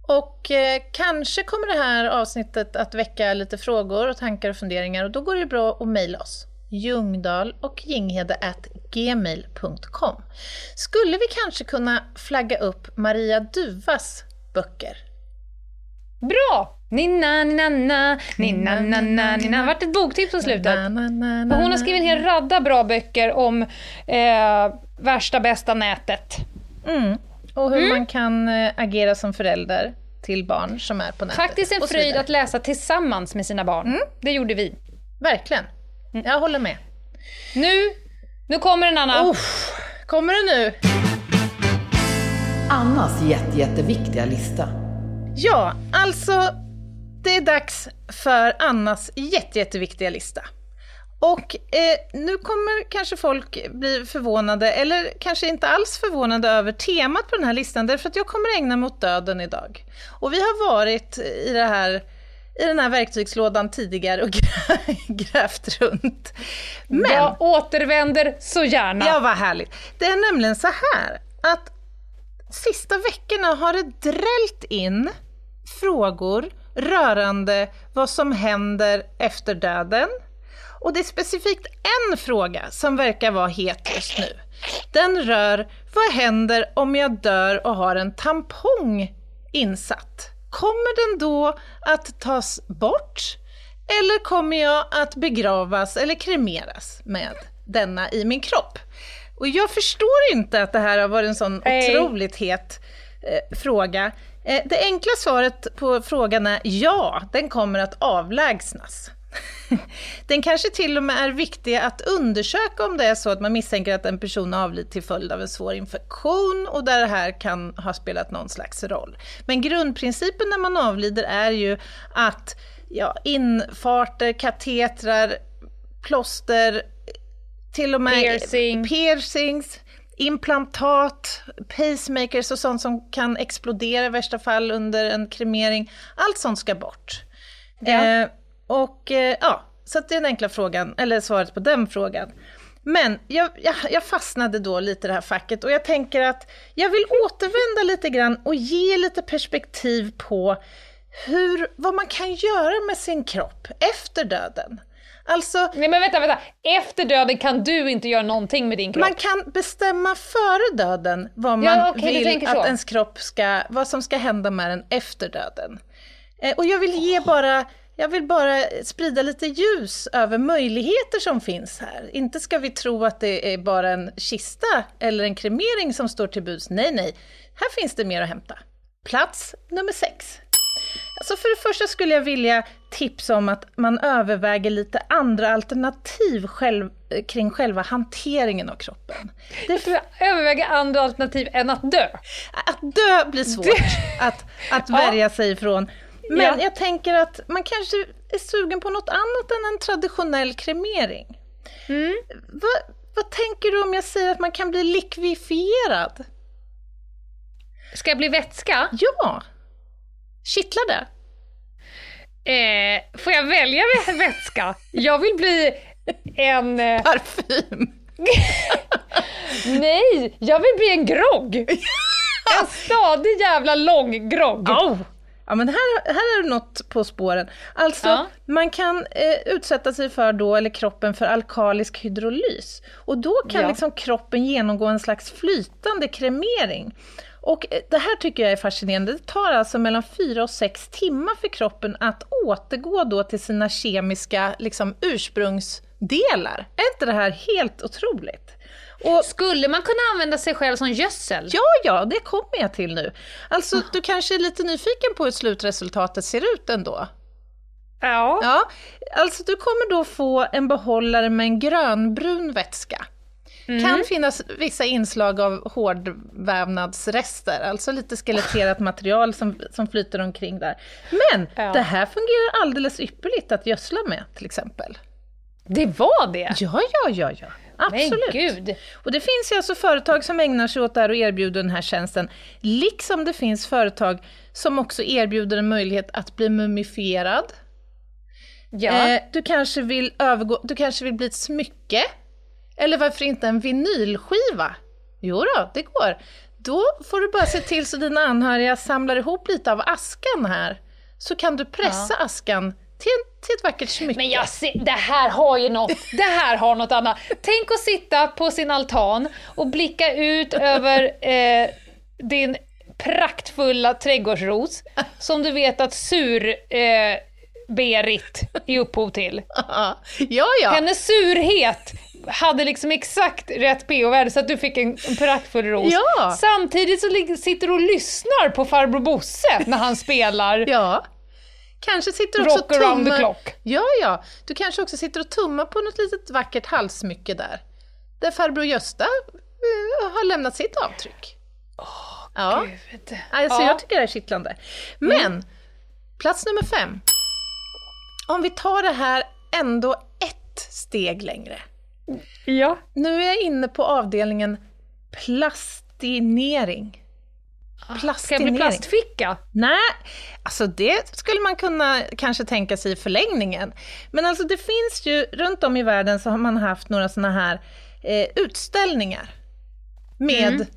Och eh, kanske kommer det här avsnittet att väcka lite frågor och tankar och funderingar och då går det bra att mejla oss. Ljungdahl och Ginghede at gmail.com. Skulle vi kanske kunna flagga upp Maria Duvas böcker? Bra! Ninna, ninna, na, ninna, na, na, ninna. Det vart ett boktips på slutet. Och hon har skrivit en hel radda bra böcker om eh, värsta bästa nätet. Mm. Och hur man kan eh, agera som förälder till barn som är på nätet. Faktiskt en fröjd att läsa tillsammans med sina barn. Det gjorde vi. Verkligen. Jag håller med. Nu, nu kommer en Anna. Uff, kommer det nu? Annas jätte, jätteviktiga lista. Ja, alltså det är dags för Annas jätte, jätteviktiga lista. Och eh, nu kommer kanske folk bli förvånade, eller kanske inte alls förvånade över temat på den här listan, därför att jag kommer ägna mig åt döden idag. Och vi har varit i, det här, i den här verktygslådan tidigare och *laughs* grä- grävt runt. Men... Jag återvänder så gärna. Ja, vad härligt. Det är nämligen så här att sista veckorna har det drällt in frågor rörande vad som händer efter döden. Och det är specifikt en fråga som verkar vara het just nu. Den rör vad händer om jag dör och har en tampong insatt? Kommer den då att tas bort? Eller kommer jag att begravas eller kremeras med denna i min kropp? Och jag förstår inte att det här har varit en sån Nej. otroligt het eh, fråga. Eh, det enkla svaret på frågan är ja, den kommer att avlägsnas. *laughs* Den kanske till och med är viktig att undersöka om det är så att man misstänker att en person har avlidit till följd av en svår infektion och där det här kan ha spelat någon slags roll. Men grundprincipen när man avlider är ju att ja, infarter, katetrar, plåster, till och med Piercing. piercings, implantat, pacemakers och sånt som kan explodera i värsta fall under en kremering. Allt sånt ska bort. Ja. Eh, och eh, ja, så det är den enkla frågan, eller svaret på den frågan. Men jag, jag, jag fastnade då lite i det här facket och jag tänker att jag vill återvända lite grann och ge lite perspektiv på hur, vad man kan göra med sin kropp efter döden. Alltså, Nej men vänta, vänta. Efter döden kan du inte göra någonting med din kropp. man kan bestämma före döden vad man Ja, du vill att ens kropp ska, vad som ska hända med den efter döden. Eh, och jag vill ge bara, jag vill bara sprida lite ljus över möjligheter som finns här. Inte ska vi tro att det är bara en kista eller en kremering som står till buds. Nej, nej. Här finns det mer att hämta. Plats nummer sex. Alltså för det första skulle jag vilja tipsa om att man överväger lite andra alternativ själv, kring själva hanteringen av kroppen. Det, överväger andra alternativ än att dö. att dö blir svårt att, att *laughs* värja sig ifrån. Men Ja. jag tänker att man kanske är sugen på något annat än en traditionell kremering. Mm. Vad, vad tänker du om jag säger att man kan bli likvifierad? Ska jag bli vätska? Ja! Kittlar det? Eh, får jag välja vä- vätska? Jag vill bli en... Eh, *laughs* Parfym! *laughs* nej, jag vill bli en grogg! *laughs* En stadig jävla lång grogg. Au! Ja, men här, här är det något på spåren. Alltså, Ja. man kan eh, utsätta sig för då, eller kroppen, för alkalisk hydrolys. Och då kan Ja. liksom kroppen genomgå en slags flytande kremering. Och eh, det här tycker jag är fascinerande. Det tar alltså mellan fyra och sex timmar för kroppen att återgå då till sina kemiska liksom, ursprungsdelar. Är inte det här helt otroligt? Och Skulle man kunna använda sig själv som gödsel? Ja, ja, det kommer jag till nu. Alltså, du kanske är lite nyfiken på hur slutresultatet ser ut ändå? Ja. Ja, alltså du kommer då få en behållare med en grönbrun vätska. Kan finnas vissa inslag av hårdvävnadsrester, alltså lite skeletterat material som, som flyter omkring där. Men Ja. det här fungerar alldeles ypperligt att gödsla med, till exempel. Det var det? Ja, ja, ja, ja. Absolut. Men gud. Och det finns ju alltså företag som ägnar sig åt det här och erbjuder den här tjänsten. Liksom det finns företag som också erbjuder en möjlighet att bli mumifierad. Ja. Eh, du, kanske vill övergå, du kanske vill bli ett smycke. Eller varför inte en vinylskiva? Jo då, det går. Då får du bara se till så dina anhöriga samlar ihop lite av askan här. Så kan du pressa askan till, till ett vackert smycke. Men jag ser, det här har ju något, det här har något annat. Tänk att sitta på sin altan och blicka ut över eh, din praktfulla trädgårdsros som du vet att sur eh, Berit är upphov till. *laughs* ja, ja. Hennes surhet hade liksom exakt rätt pH-värde så att du fick en, en praktfull ros. Ja. Samtidigt så sitter du och lyssnar på farbror Bosse när han spelar Ja. Kanske sitter också Rock around the tummar- clock. Ja, ja. Du kanske också sitter och tummar på något litet vackert halssmycke där. Där farbror Gösta eh, har lämnat sitt avtryck. ja. Gud. Alltså, Ja. Jag tycker det är kittlande. Men, plats nummer fem. Om vi tar det här ändå ett steg längre. Ja. Nu är jag inne på avdelningen plastinering. Ska jag Plastinering. bli plastficka? Nej, alltså det skulle man kunna kanske tänka sig i förlängningen. Men alltså det finns ju, runt om i världen så har man haft några sådana här eh, utställningar med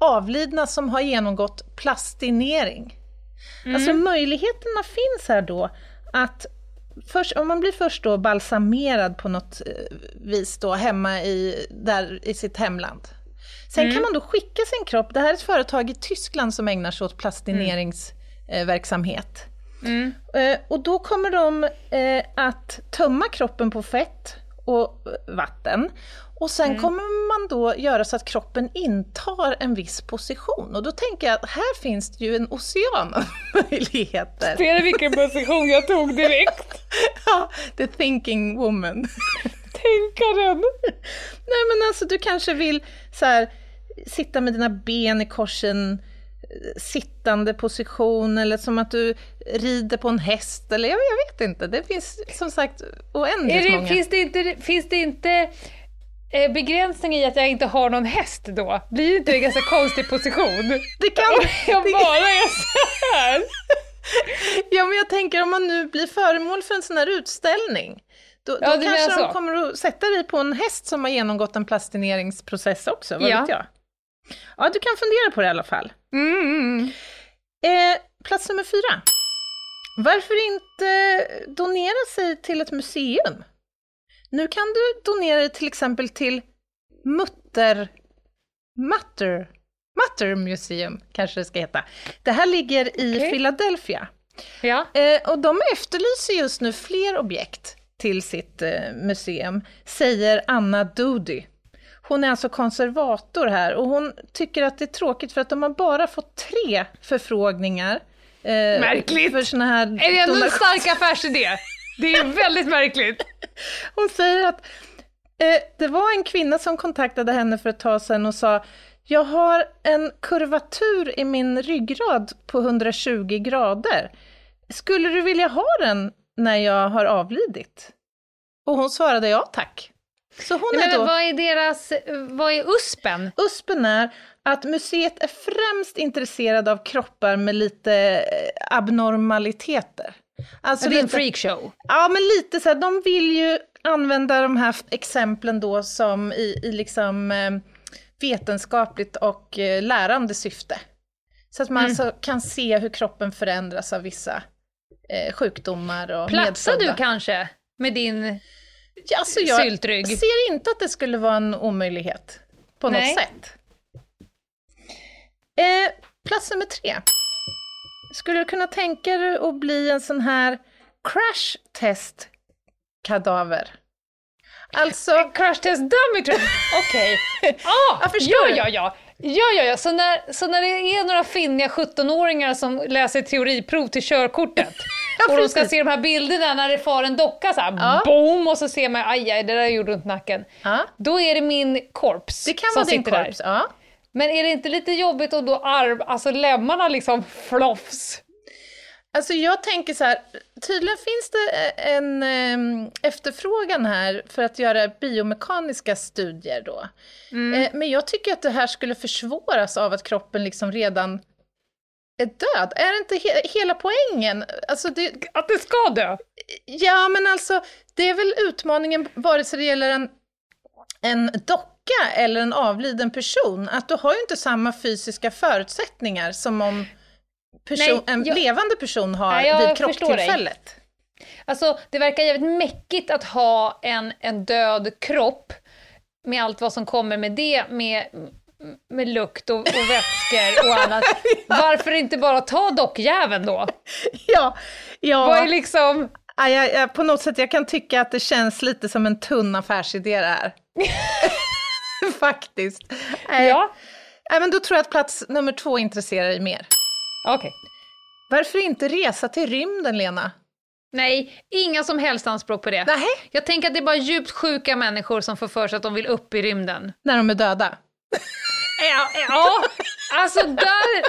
avlidna som har genomgått plastinering. Alltså möjligheterna finns här då att Först, om man blir först då balsamerad på något eh, vis då hemma i, där, i sitt hemland. Sen kan man då skicka sin kropp, det här är ett företag i Tyskland som ägnar sig åt plastineringsverksamhet. Eh, och då kommer de eh, att tömma kroppen på fett och vatten. Och sen kommer man då göra så att kroppen intar en viss position. Och då tänker jag att här finns det ju en ocean av *laughs* möjligheter. Ser du vilken position jag tog direkt? *laughs* Ja, the thinking woman. *laughs* Tänkaren. Nej men alltså du kanske vill så här, sitta med dina ben i korsen, eh, sittande position eller som att du rider på en häst eller jag, jag vet inte. Det finns som sagt oändligt det, många. finns det inte, finns det inte begränsning i att jag inte har någon häst då? Blir inte det en ganska konstig position? *laughs* Det kan, Jag det, bara är så här. *laughs* ja men jag tänker om man nu blir föremål för en sån här utställning. Då, Ja, då kanske de så. kommer att sätta dig på en häst som har genomgått en plastineringsprocess också, vad Ja. vet jag. Ja, du kan fundera på det i alla fall. Mm. Eh, plats nummer fyra. Varför inte donera sig till ett museum? Nu kan du donera dig till exempel till Mutter... Mutter... Mutter Museum, kanske det ska heta. Det här ligger i Okej. Philadelphia. Ja. Eh, och de efterlyser just nu fler objekt till sitt eh, museum, säger Anna Doody. Hon är alltså konservator här och hon tycker att det är tråkigt för att de har bara fått tre förfrågningar. Eh, Märkligt. För såna här Är det ändå en stark affärsidé? *laughs* Det är väldigt märkligt. *laughs* Hon säger att eh, det var en kvinna som kontaktade henne för ett tag sedan och sa jag har en kurvatur i min ryggrad på 120 grader. Skulle du vilja ha den när jag har avlidit? Och hon svarade ja tack. Så hon Nej, är men då... vad är deras, vad är USPen? USPen är att museet är främst intresserad av kroppar med lite eh, abnormaliteter. Alltså det är en freakshow. Ja, men lite så här, de vill ju använda de här exemplen då som i, i liksom eh, vetenskapligt och eh, lärande syfte. Så att man så kan se hur kroppen förändras av vissa eh, sjukdomar och Platsar du medfödda. kanske med din... Ja, alltså jag syltrygg? ser inte att det skulle vara en omöjlighet på Nej. något sätt. Eh, plats nummer tre. Skulle du kunna tänka dig att bli en sån här crash test kadaver? Alltså, Crash test dummy tror jag. *laughs* Okej. Ah, Ja, ja, ja, ja. Ja, ja, ja. Så när, så när det är några finniga 17-åringar som läser teoriprov till körkortet *laughs* Ja, och de ska se de här bilderna när det far en docka så här, Ja. boom, och så ser man aj, aj, det där gjorde ont nacken. ja, Då är det min korps det kan som vara din sitter där. korps. Ja. Men är det inte lite jobbigt att då arv, alltså lemmarna liksom flofs? Alltså jag tänker så här, tydligen finns det en em, efterfrågan här för att göra biomekaniska studier då. Eh, men jag tycker att det här skulle försvåras av att kroppen liksom redan är död. Är det inte he- hela poängen? Alltså det, Att det ska dö? ja, men alltså det är väl utmaningen vare sig det gäller en, en docka eller en avliden person, att du har ju inte samma fysiska förutsättningar som om person, Nej, en jag- levande person har jag vid dig. krocktillfället. Alltså, det verkar jävligt mäckigt att ha en, en död kropp med allt vad som kommer med det, med, med lukt och, och vätskor och *laughs* annat. Varför inte bara ta dockjäveln då? *laughs* Ja, ja. Vad är liksom... Ja, jag, på något sätt, jag kan tycka att det känns lite som en tunn affärsidé det här. *laughs* *laughs* Faktiskt. Nej. Ja, Nej, men då tror jag att plats nummer två intresserar dig mer. okej. Varför inte resa till rymden, Lena? Nej, inga som helst anspråk på det. Nej, Jag tänker att det är bara djupt sjuka människor som får för sig att de vill upp i rymden. när de är döda. *laughs* Ja, ja. alltså där...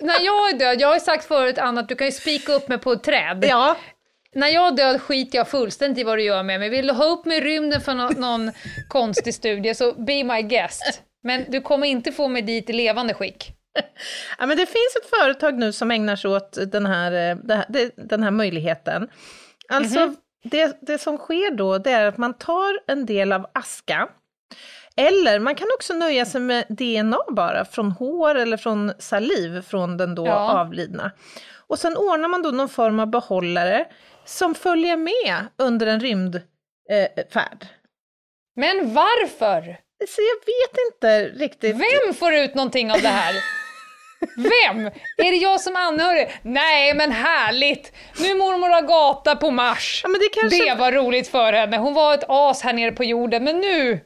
När jag är död, jag har ju sagt förut Anna att du kan ju spika upp mig på ett träd. Ja, När jag död skiter jag fullständigt i vad du gör med mig. Vill du ha upp mig i rymden för nå- någon *laughs* konstig studie så be my guest. Men du kommer inte få mig dit i levande skick. Ja, men det finns ett företag nu som ägnar sig åt den här, eh, den här möjligheten. Alltså, det, det som sker då, det är att man tar en del av aska, eller man kan också nöja sig med DNA bara, från hår eller från saliv från den då Ja. avlidna. Och sen ordnar man då någon form av behållare som följer med under en rymdfärd. Eh. Men varför? Så jag vet inte riktigt. Vem får ut någonting av det här? *laughs* Vem? Är det jag som anhörig? Nej, men härligt! Nu är mormor Agata på Mars. Ja, men det kanske... Det var roligt för henne. Hon var ett as här nere på jorden, men nu...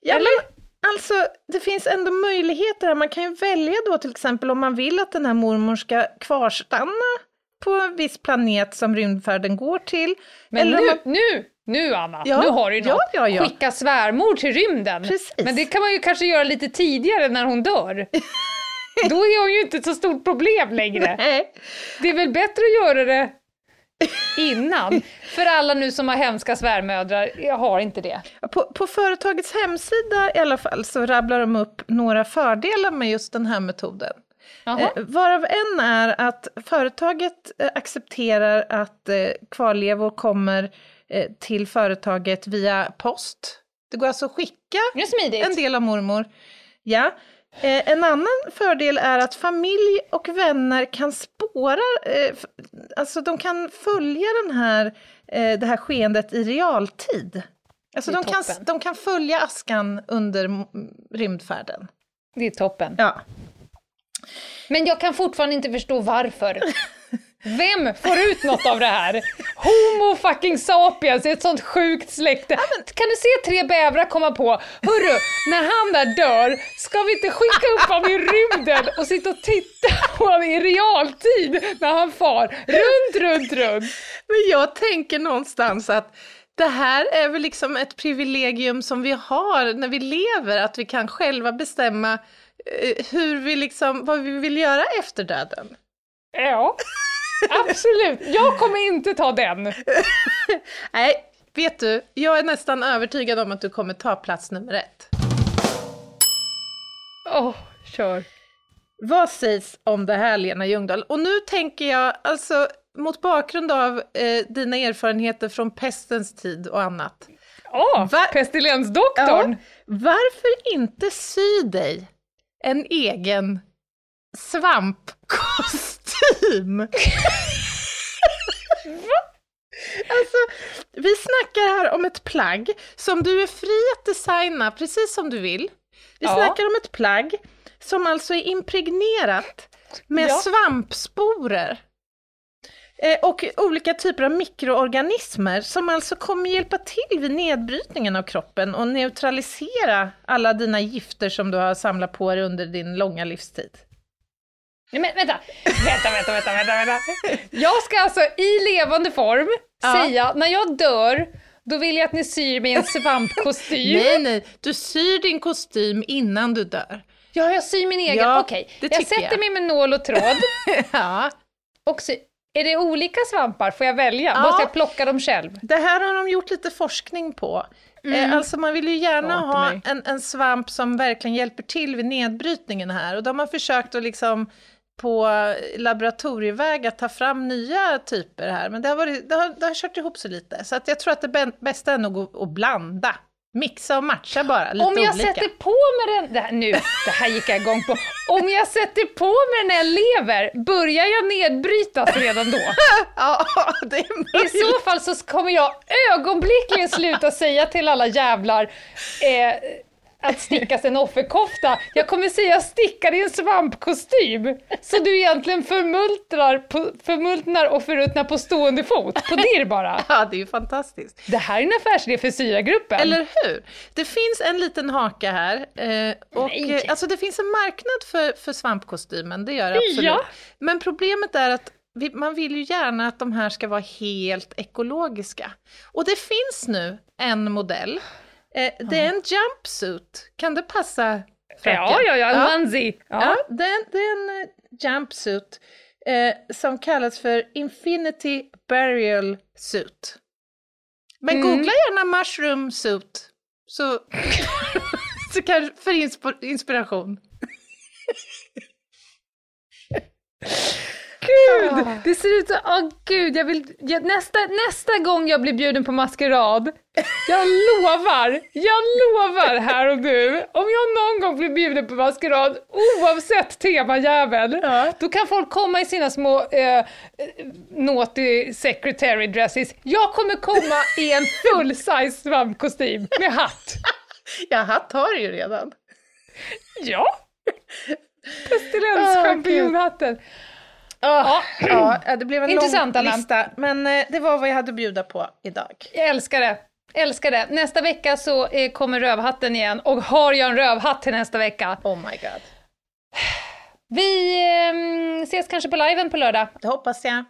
Ja, Eller? men alltså, det finns ändå möjligheter här. Man kan ju välja då till exempel om man vill att den här mormor ska kvarstanna på en viss planet som rymdfärden går till. Men nu, man- nu, nu Anna, Ja, nu har du ju ja, något. ja, ja. Skicka svärmor till rymden. Precis. Men det kan man ju kanske göra lite tidigare när hon dör. *laughs* Då är hon ju inte ett så stort problem längre. Nej. Det är väl bättre att göra det innan. *laughs* För alla nu som har hemska svärmödrar, jag har inte det. På, på företagets hemsida i alla fall så rabblar de upp några fördelar med just den här metoden. Jaha. Eh, varav en är att företaget eh, accepterar att eh, kvarlevor kommer till företaget via post. Det går alltså att skicka en del av mormor. Ja. En annan fördel är att familj och vänner kan spåra, alltså de kan följa den här, det här skeendet i realtid. Alltså de kan, de kan följa askan under rymdfärden. Det är toppen. Ja. Men jag kan fortfarande inte förstå varför. *laughs* Vem får ut något av det här? Homo fucking sapiens, ett sånt sjukt släkte. Kan du se tre bävrar komma på, hörru, när han där dör, ska vi inte skicka upp honom i rymden och sitta och titta på honom i realtid när han far runt, runt, runt? Men jag tänker någonstans att det här är väl liksom ett privilegium som vi har när vi lever, att vi kan själva bestämma hur vi liksom, vad vi vill göra efter döden. Ja, absolut. Jag kommer inte ta den. *laughs* Nej, vet du, jag är nästan övertygad om att du kommer ta plats nummer ett. Åh, kör. Vad sägs om det här, Lena Ljungdahl? Och nu tänker jag, alltså mot bakgrund av eh, dina erfarenheter från pestens tid och annat. Åh, Va- pestilensdoktorn. varför inte sy dig en egen svampkostym? *laughs* Alltså, vi snackar här om ett plagg som du är fri att designa precis som du vill. Vi Ja. snackar om ett plagg som alltså är impregnerat med Ja. svampsporer. Eh, och olika typer av mikroorganismer som alltså kommer hjälpa till vid nedbrytningen av kroppen och neutralisera alla dina gifter som du har samlat på dig under din långa livstid. Nej, men vänta. vänta, vänta, vänta, vänta, vänta. Jag ska alltså i levande form Ja. säga, när jag dör, då vill jag att ni syr mig en svampkostym. *laughs* Nej, nej, du syr din kostym innan du dör. Ja, jag syr min egen. Ja, Okej, det jag sätter jag. mig med nål och tråd *laughs* ja. och sy. Är det olika svampar? Får jag välja? Ja. Måste jag plocka dem själv? Det här har de gjort lite forskning på. Eh, alltså man vill ju gärna ha en, en svamp som verkligen hjälper till vid nedbrytningen här. Och de har försökt att liksom på laboratorieväg att ta fram nya typer här. Men det har, varit, det har, det har kört ihop sig lite. Så att jag tror att det bä- bästa är nog att, att blanda. Mixa och matcha bara, lite Om jag olika. sätter på mig den... Det här, nu, det här gick jag igång på. Om jag sätter på mig den när jag lever, börjar jag nedbrytas redan då? *laughs* Ja, det är I möjligt. så fall så kommer jag ögonblickligen sluta säga till alla jävlar eh, att stickas en offerkofta. Jag kommer säga sticka i en svampkostym. Så du egentligen förmultnar, på, förmultnar och förruttnar på stående fot. På dirr bara. *laughs* Ja, det är ju fantastiskt. Det här är en affärsidé för Syragruppen. Eller hur? Det finns en liten haka här. Eh, och, Nej. eh, alltså det finns en marknad för, för svampkostymen, det gör det absolut. Ja. Men problemet är att man vill ju gärna att de här ska vara helt ekologiska. Och det finns nu en modell. Eh, det är en jumpsuit. Kan det passa fröken? Ja, ja, ja, en ja. onesie. Ja, Ja. det, är, det är en eh, jumpsuit eh, som kallas för Infinity Burial Suit. Men Mm. googla gärna mushroom suit. Så, *laughs* så kanske för insp- inspiration. *laughs* Gud, det ser ut så, åh gud, jag vill, jag, nästa, nästa gång jag blir bjuden på maskerad, jag lovar, jag lovar här och nu, om jag någon gång blir bjuden på maskerad, oavsett temajävel, då kan folk komma i sina små eh, naughty secretary dresses. Jag kommer komma i en full size svampkostym med hatt. Ja, hatt har du ju redan. Ja! Pestilenschampinjonhatten. Ja, ja, det blev en Intressant, lång Anna. lista, men eh, det var vad jag hade att bjuda på idag. Jag älskar det. Älskar det. Nästa vecka så eh, kommer rövhatten igen. Och har jag en rövhatt till nästa vecka? Oh my god. Vi eh, ses kanske på liven på lördag. Det hoppas jag.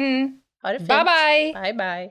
Mm. Ha det fint. Bye bye! Bye bye.